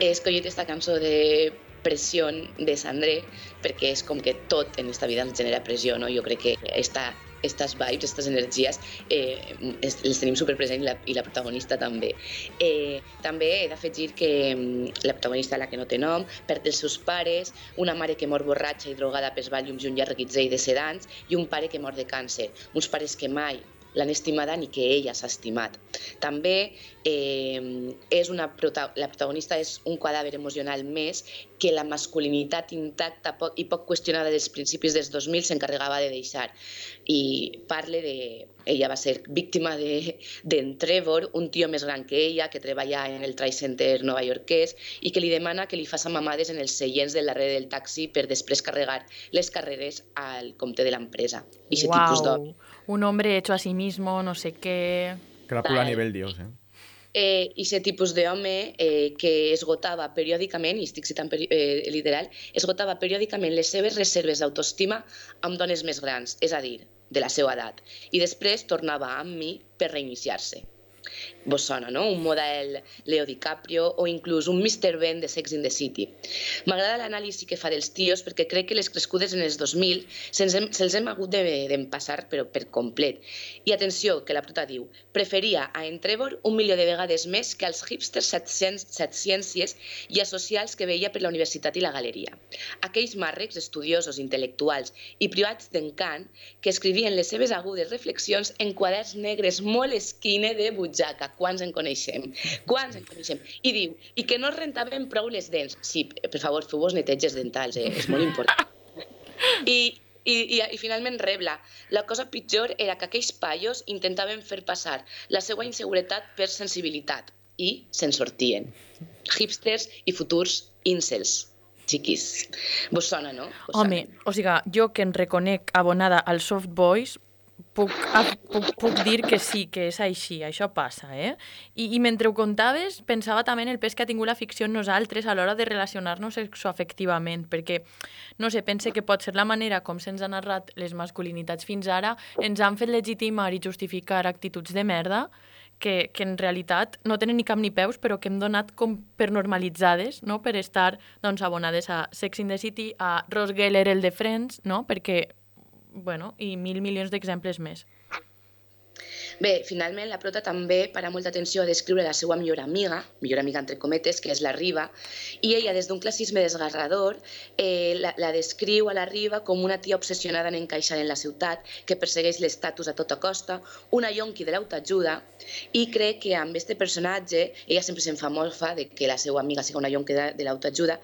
[SPEAKER 6] He escollit esta cançó de pressió de Sandré perquè és com que tot en esta vida ens genera pressió, no? Jo crec que esta, estas vibes, estas energies, eh, es, les tenim superpresent i la, i la protagonista també. Eh, també he d'afegir que mm, la protagonista, la que no té nom, perd els seus pares, una mare que mor borratxa i drogada pels vàlliums i un llarg guitzell de sedants i un pare que mor de càncer. Uns pares que mai l'han estimada ni que ella s'ha estimat. També eh, és una prota la protagonista és un cadàver emocional més que la masculinitat intacta poc, i poc qüestionada dels principis dels 2000 s'encarregava de deixar. I parle de... Ella va ser víctima d'en de, Trevor, un tio més gran que ella, que treballa en el Trade Center novaiorquès i que li demana que li faça mamades en els seients del darrere del taxi per després carregar les carreres al compte de l'empresa. I aquest tipus.
[SPEAKER 5] Un hombre hecho a sí mismo, no sé qué.
[SPEAKER 3] Crápula a
[SPEAKER 6] Vale.
[SPEAKER 3] nivel dios, eh?
[SPEAKER 6] eh, aquest tipus d'home eh, que esgotava periòdicament, i estic citant peri eh, literal, esgotava periòdicament les seves reserves d'autoestima amb dones més grans, és a dir, de la seva edat, i després tornava amb mi per reiniciar-se. Vos sona, no? Un model Leo DiCaprio o inclús un Mr. Ben de Sex in the City. M'agrada l'anàlisi que fa dels tios perquè crec que les crescudes en els 2000 se'ls hem, se hem hagut de- d'empassar però per complet. I atenció, que la prota diu, preferia a en Trevor un milió de vegades més que als hipsters set, cien- set ciències i socials que veia per la universitat i la galeria. Aquells màrrecs estudiosos, intel·lectuals i privats d'encant que escrivien les seves agudes reflexions en quaderns negres molt esquine de butxaca. Quants en coneixem? Quants en coneixem? I diu, i que no es rentaven prou les dents. Sí, per favor, feu-vos neteges dentals, eh? és molt important. *laughs* I, i, i, i finalment rebla. La cosa pitjor era que aquells paios intentaven fer passar la seva inseguretat per sensibilitat i se'n sortien. Hipsters i futurs incels. xiquis. Vos sona, no? Vos
[SPEAKER 5] Home, o sigui, jo que em reconec abonada als soft boys, puc, puc, puc dir que sí, que és així, això passa, eh? I, I mentre ho contaves, pensava també en el pes que ha tingut la ficció en nosaltres a l'hora de relacionar-nos sexoafectivament, perquè, no sé, pense que pot ser la manera com se'ns ha narrat les masculinitats fins ara, ens han fet legitimar i justificar actituds de merda que, que en realitat no tenen ni cap ni peus, però que hem donat com per normalitzades, no? per estar doncs, abonades a Sex in the City, a Ross Geller, el de Friends, no? perquè, bueno, i mil milions d'exemples més.
[SPEAKER 6] Bé, finalment la prota també para molta atenció a descriure la seva millor amiga, millor amiga entre cometes, que és la Riba, i ella des d'un classisme desgarrador eh, la, la descriu a la Riba com una tia obsessionada en encaixar en la ciutat, que persegueix l'estatus a tota costa, una yonqui de l'autoajuda, i crec que amb este personatge, ella sempre se'n fa molt fa de que la seva amiga sigui una yonqui de, de l'autoajuda,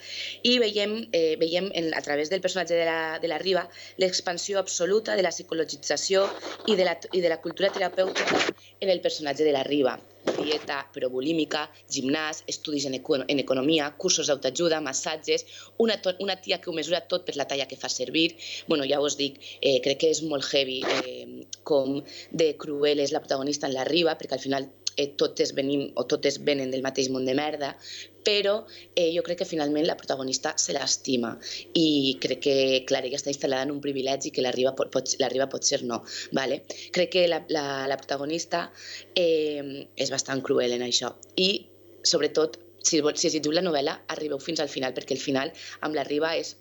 [SPEAKER 6] i veiem, eh, veiem en, a través del personatge de la, de la Riba l'expansió absoluta de la psicologització i de la, i de la cultura terapèutica en el personatge de la Riba. Dieta però bulímica, gimnàs, estudis en, eco en economia, cursos d'autoajuda, massatges, una, una tia que ho mesura tot per la talla que fa servir. bueno, ja us dic, eh, crec que és molt heavy eh, com de cruel és la protagonista en la Riba, perquè al final eh, totes venim o totes venen del mateix món de merda, però eh, jo crec que finalment la protagonista se l'estima i crec que, clar, ella està instal·lada en un privilegi que la Riba pot, pot, la pot ser no. Vale? Crec que la, la, la protagonista eh, és bastant cruel en això i, sobretot, si, si llegiu la novel·la, arribeu fins al final, perquè el final amb la Riba és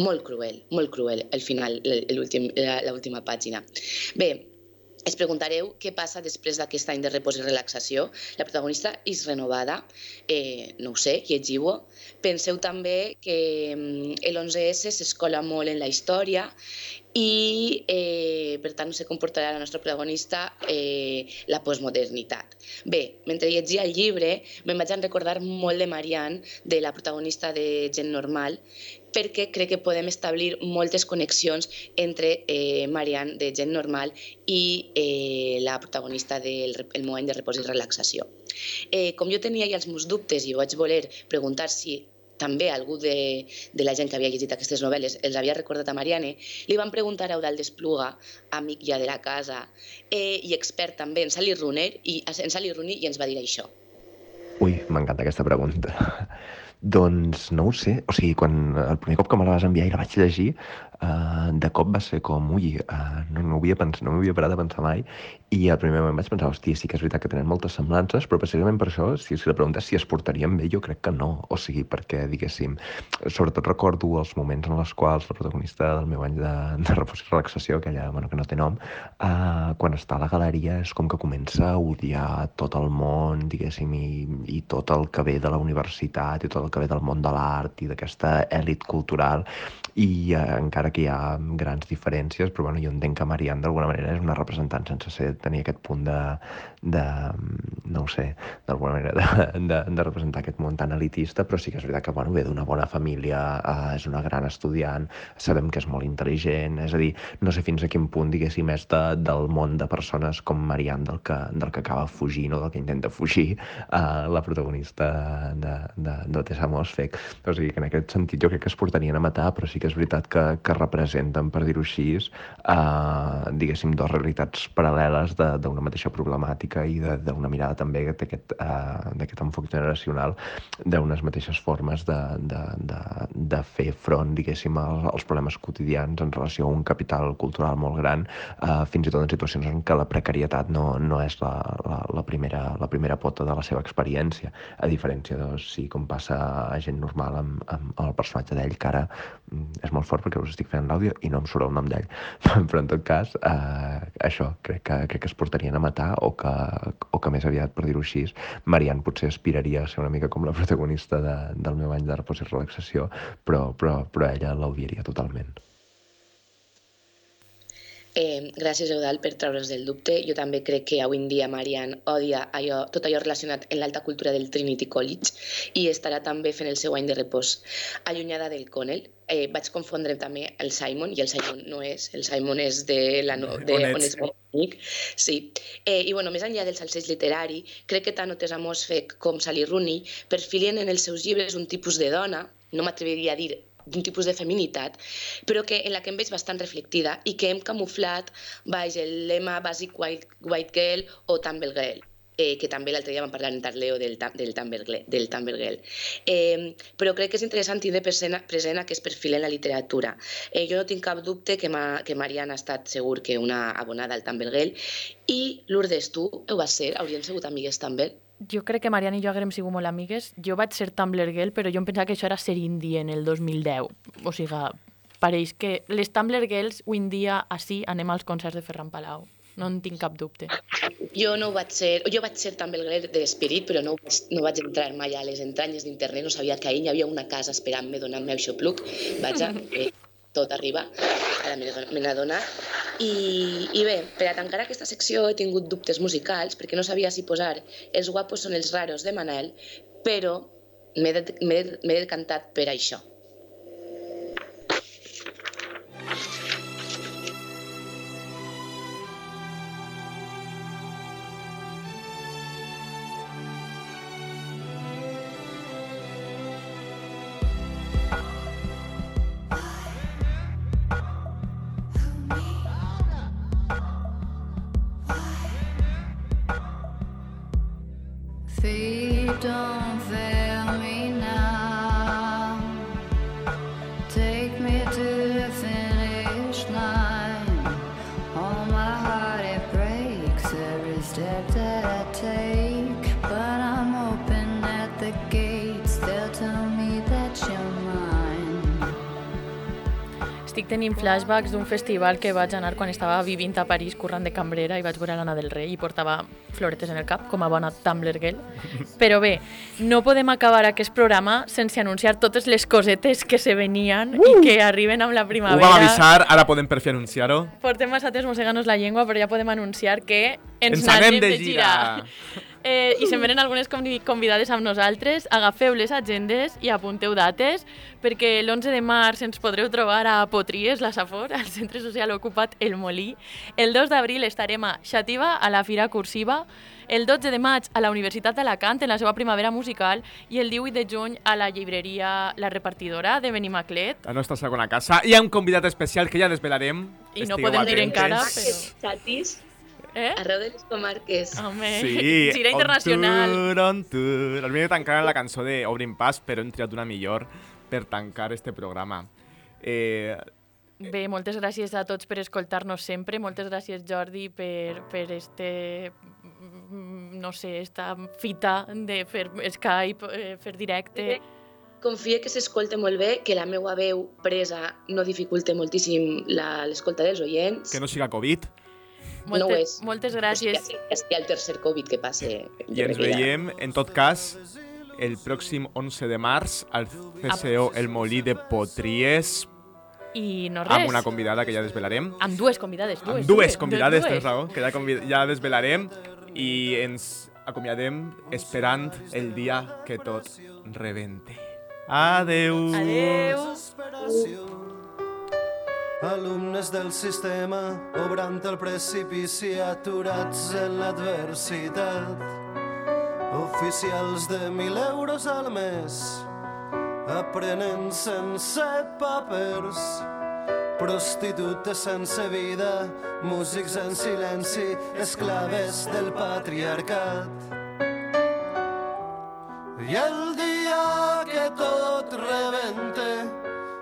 [SPEAKER 6] molt cruel, molt cruel, el final, l'última pàgina. Bé, es preguntareu què passa després d'aquest any de repòs i relaxació. La protagonista és renovada, eh, no ho sé, llegiu-ho. Penseu també que mm, l'11S s'escola molt en la història i, eh, per tant, no se comportarà la nostra protagonista eh, la postmodernitat. Bé, mentre llegia el llibre, me'n vaig recordar molt de Marianne, de la protagonista de Gent Normal, perquè crec que podem establir moltes connexions entre eh, Marianne de Gent Normal i eh, la protagonista del el moment de repòs i relaxació. Eh, com jo tenia ja els meus dubtes i vaig voler preguntar si també algú de, de la gent que havia llegit aquestes novel·les els havia recordat a Marianne, li van preguntar a Eudald Espluga, amic ja de la casa, eh, i expert també en Sally Rooney, i, en Sally Rooney, i ens va dir això.
[SPEAKER 9] Ui, m'encanta aquesta pregunta. Doncs no ho sé, o sigui, quan el primer cop que me la vas enviar i la vaig llegir, uh, de cop va ser com, ui, uh, no, no, havia pens no m'havia parat a pensar mai, i al primer moment vaig pensar, hòstia, sí que és veritat que tenen moltes semblances, però precisament per això, si, si la pregunta és si es portarien bé, jo crec que no, o sigui, perquè, diguéssim, sobretot recordo els moments en els quals la protagonista del meu any de, de repòs i relaxació, aquella, bueno, que no té nom, uh, quan està a la galeria és com que comença a odiar tot el món, diguéssim, i, i tot el que ve de la universitat, i tot el que ve del món de l'art i d'aquesta èlit cultural, i uh, encara que hi ha grans diferències, però bueno, jo entenc que Marianne d'alguna manera és una representant sense ser, tenir aquest punt de, de no ho sé, d'alguna manera de, de, de representar aquest món tan elitista, però sí que és veritat que bueno, ve d'una bona família, uh, és una gran estudiant, sabem que és molt intel·ligent, és a dir, no sé fins a quin punt, diguéssim, és de, del món de persones com Marianne del que, del que acaba fugint o del que intenta fugir uh, la protagonista de, de, de Tessa Mosfeg. O sigui que en aquest sentit jo crec que es portarien a matar, però sí que és veritat que, que representen, per dir-ho així, uh, diguéssim, dues realitats paral·leles d'una mateixa problemàtica i de- d'una mirada també d'aquest uh, enfoc generacional d'unes mateixes formes de, de, de, de fer front, diguéssim, als, problemes quotidians en relació a un capital cultural molt gran, uh, fins i tot en situacions en què la precarietat no, no és la, la, la, primera, la primera pota de la seva experiència, a diferència de sí, com passa a gent normal amb, amb, amb el personatge d'ell, que ara mm, és molt fort perquè us estic fent l'àudio i no em surt el nom d'ell, *laughs* però en tot cas, eh, això, crec que, crec que es portarien a matar o que, o que més aviat, per dir-ho així, Marianne potser aspiraria a ser una mica com la protagonista de, del meu any de repòs i relaxació, però, però, però ella l'odiaria totalment.
[SPEAKER 6] Eh, gràcies, Eudal, per treure's del dubte. Jo també crec que avui en dia Marianne odia allò, tot allò relacionat amb l'alta cultura del Trinity College i estarà també fent el seu any de repòs. Allunyada del Connell, eh, vaig confondre també el Simon, i el Simon no és, el Simon és de, la no, de
[SPEAKER 3] On
[SPEAKER 6] on és mon amic. Sí. Eh, I bueno, més enllà del salseig literari, crec que tant Otes Amosfec com Sally Rooney perfilien en els seus llibres un tipus de dona no m'atreviria a dir d'un tipus de feminitat, però que en la que em veig bastant reflectida i que hem camuflat baix el lema bàsic white, white girl o tumble girl eh, que també l'altre dia vam parlar en Tarleo del, del Tumble Girl. Del Tumble Girl. Eh, però crec que és interessant tindre present, present aquest perfil en la literatura. Eh, jo no tinc cap dubte que, ma, que Mariana ha estat segur que una abonada al Tumble Girl i Lourdes, tu ho vas ser? Hauríem sigut amigues també?
[SPEAKER 5] Jo crec que Mariana i jo haguem sigut molt amigues. Jo vaig ser Tumblr Girl, però jo em pensava que això era ser indie en el 2010. O sigui, pareix que les Tumblr Girls avui en dia així anem als concerts de Ferran Palau. No en tinc cap dubte.
[SPEAKER 6] Jo no ho vaig ser, jo vaig ser també el Girl d'Espirit, però no, vaig- no vaig entrar mai a les entranyes d'internet, no sabia que ahir hi havia una casa esperant-me, donant-me el xopluc. Vaja, *laughs* eh, tot arriba, ara me n'he- me n'he adonat. I, I bé, per a tancar aquesta secció he tingut dubtes musicals, perquè no sabia si posar Els guapos són els raros de Manel, però m'he de- m'he de- m'he decantat per això.
[SPEAKER 5] Flashbacks d'un festival que vaig anar quan estava vivint a París, currant de cambrera, i vaig veure l'Anna del Rei i portava floretes en el cap, com a bona Tumblr girl. *laughs* Però bé, no podem acabar aquest programa sense anunciar totes les cosetes que se venien uh! i que arriben amb la
[SPEAKER 3] Ho
[SPEAKER 5] primavera.
[SPEAKER 3] vam avisar, ara podem per fi anunciar-ho.
[SPEAKER 5] Portem massa temps mossegant-nos la llengua, però ja podem anunciar que ens,
[SPEAKER 3] Ens anem de gira. *laughs*
[SPEAKER 5] Eh, I se'n venen algunes convi- convidades amb nosaltres. Agafeu les agendes i apunteu dates, perquè l'11 de març ens podreu trobar a Potries, la Safor, al Centre Social Ocupat El Molí. El 2 d'abril estarem a Xativa, a la Fira Cursiva. El 12 de maig a la Universitat d'Alacant, en la seva primavera musical. I el 18 de juny a la llibreria La Repartidora de Benimaclet.
[SPEAKER 3] La nostra segona casa. I hi ha un convidat especial que ja desvelarem.
[SPEAKER 5] I no
[SPEAKER 3] Estigueu
[SPEAKER 5] podem dir
[SPEAKER 3] atentes.
[SPEAKER 5] encara, però...
[SPEAKER 6] Xatis,
[SPEAKER 5] Eh?
[SPEAKER 6] arreu de les comarques.
[SPEAKER 5] Home,
[SPEAKER 3] Sí, *laughs*
[SPEAKER 5] gira
[SPEAKER 3] on
[SPEAKER 5] internacional.
[SPEAKER 3] tour, on tour. El de tancar la cançó de Obrin Pas, però hem triat una millor per tancar este programa. Eh,
[SPEAKER 5] Bé, moltes gràcies a tots per escoltar-nos sempre. Moltes gràcies, Jordi, per, per este, mm, no sé, esta fita de fer Skype, eh, fer directe.
[SPEAKER 6] Confie que s'escolta molt bé, que la meua veu presa no dificulte moltíssim la- l'escolta dels oients.
[SPEAKER 3] que no siga Covid.
[SPEAKER 6] No ho és.
[SPEAKER 5] Moltes gràcies.
[SPEAKER 6] Sigui el tercer Covid que passe.
[SPEAKER 3] I ens veiem, en tot cas, el pròxim 11 de març al CCO El Molí de Potries
[SPEAKER 5] I no res.
[SPEAKER 3] amb una convidada que ja desvelarem.
[SPEAKER 5] Amb dues convidades. Dues,
[SPEAKER 3] Amb dues convidades,
[SPEAKER 5] dues.
[SPEAKER 3] tens raó, que ja, convid ja desvelarem i ens acomiadem esperant el dia que tot rebente. Adeu!
[SPEAKER 5] Adeu!
[SPEAKER 10] Alumnes del sistema, obrant el precipici, aturats en l'adversitat. Oficials de mil euros al mes, aprenent sense papers. Prostitutes sense vida, músics en silenci, esclaves del patriarcat. I el dia que tot rebente,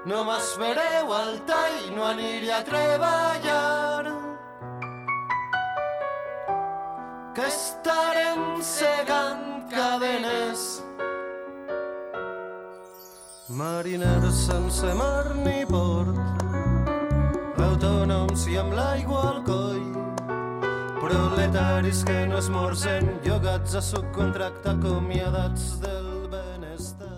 [SPEAKER 10] no m'espereu al tall, no aniré a treballar. Que estarem segant cadenes. Mariners sense mar ni port, autònoms i amb l'aigua al coll. Proletaris que no esmorzen, llogats a subcontracte acomiadats del benestar.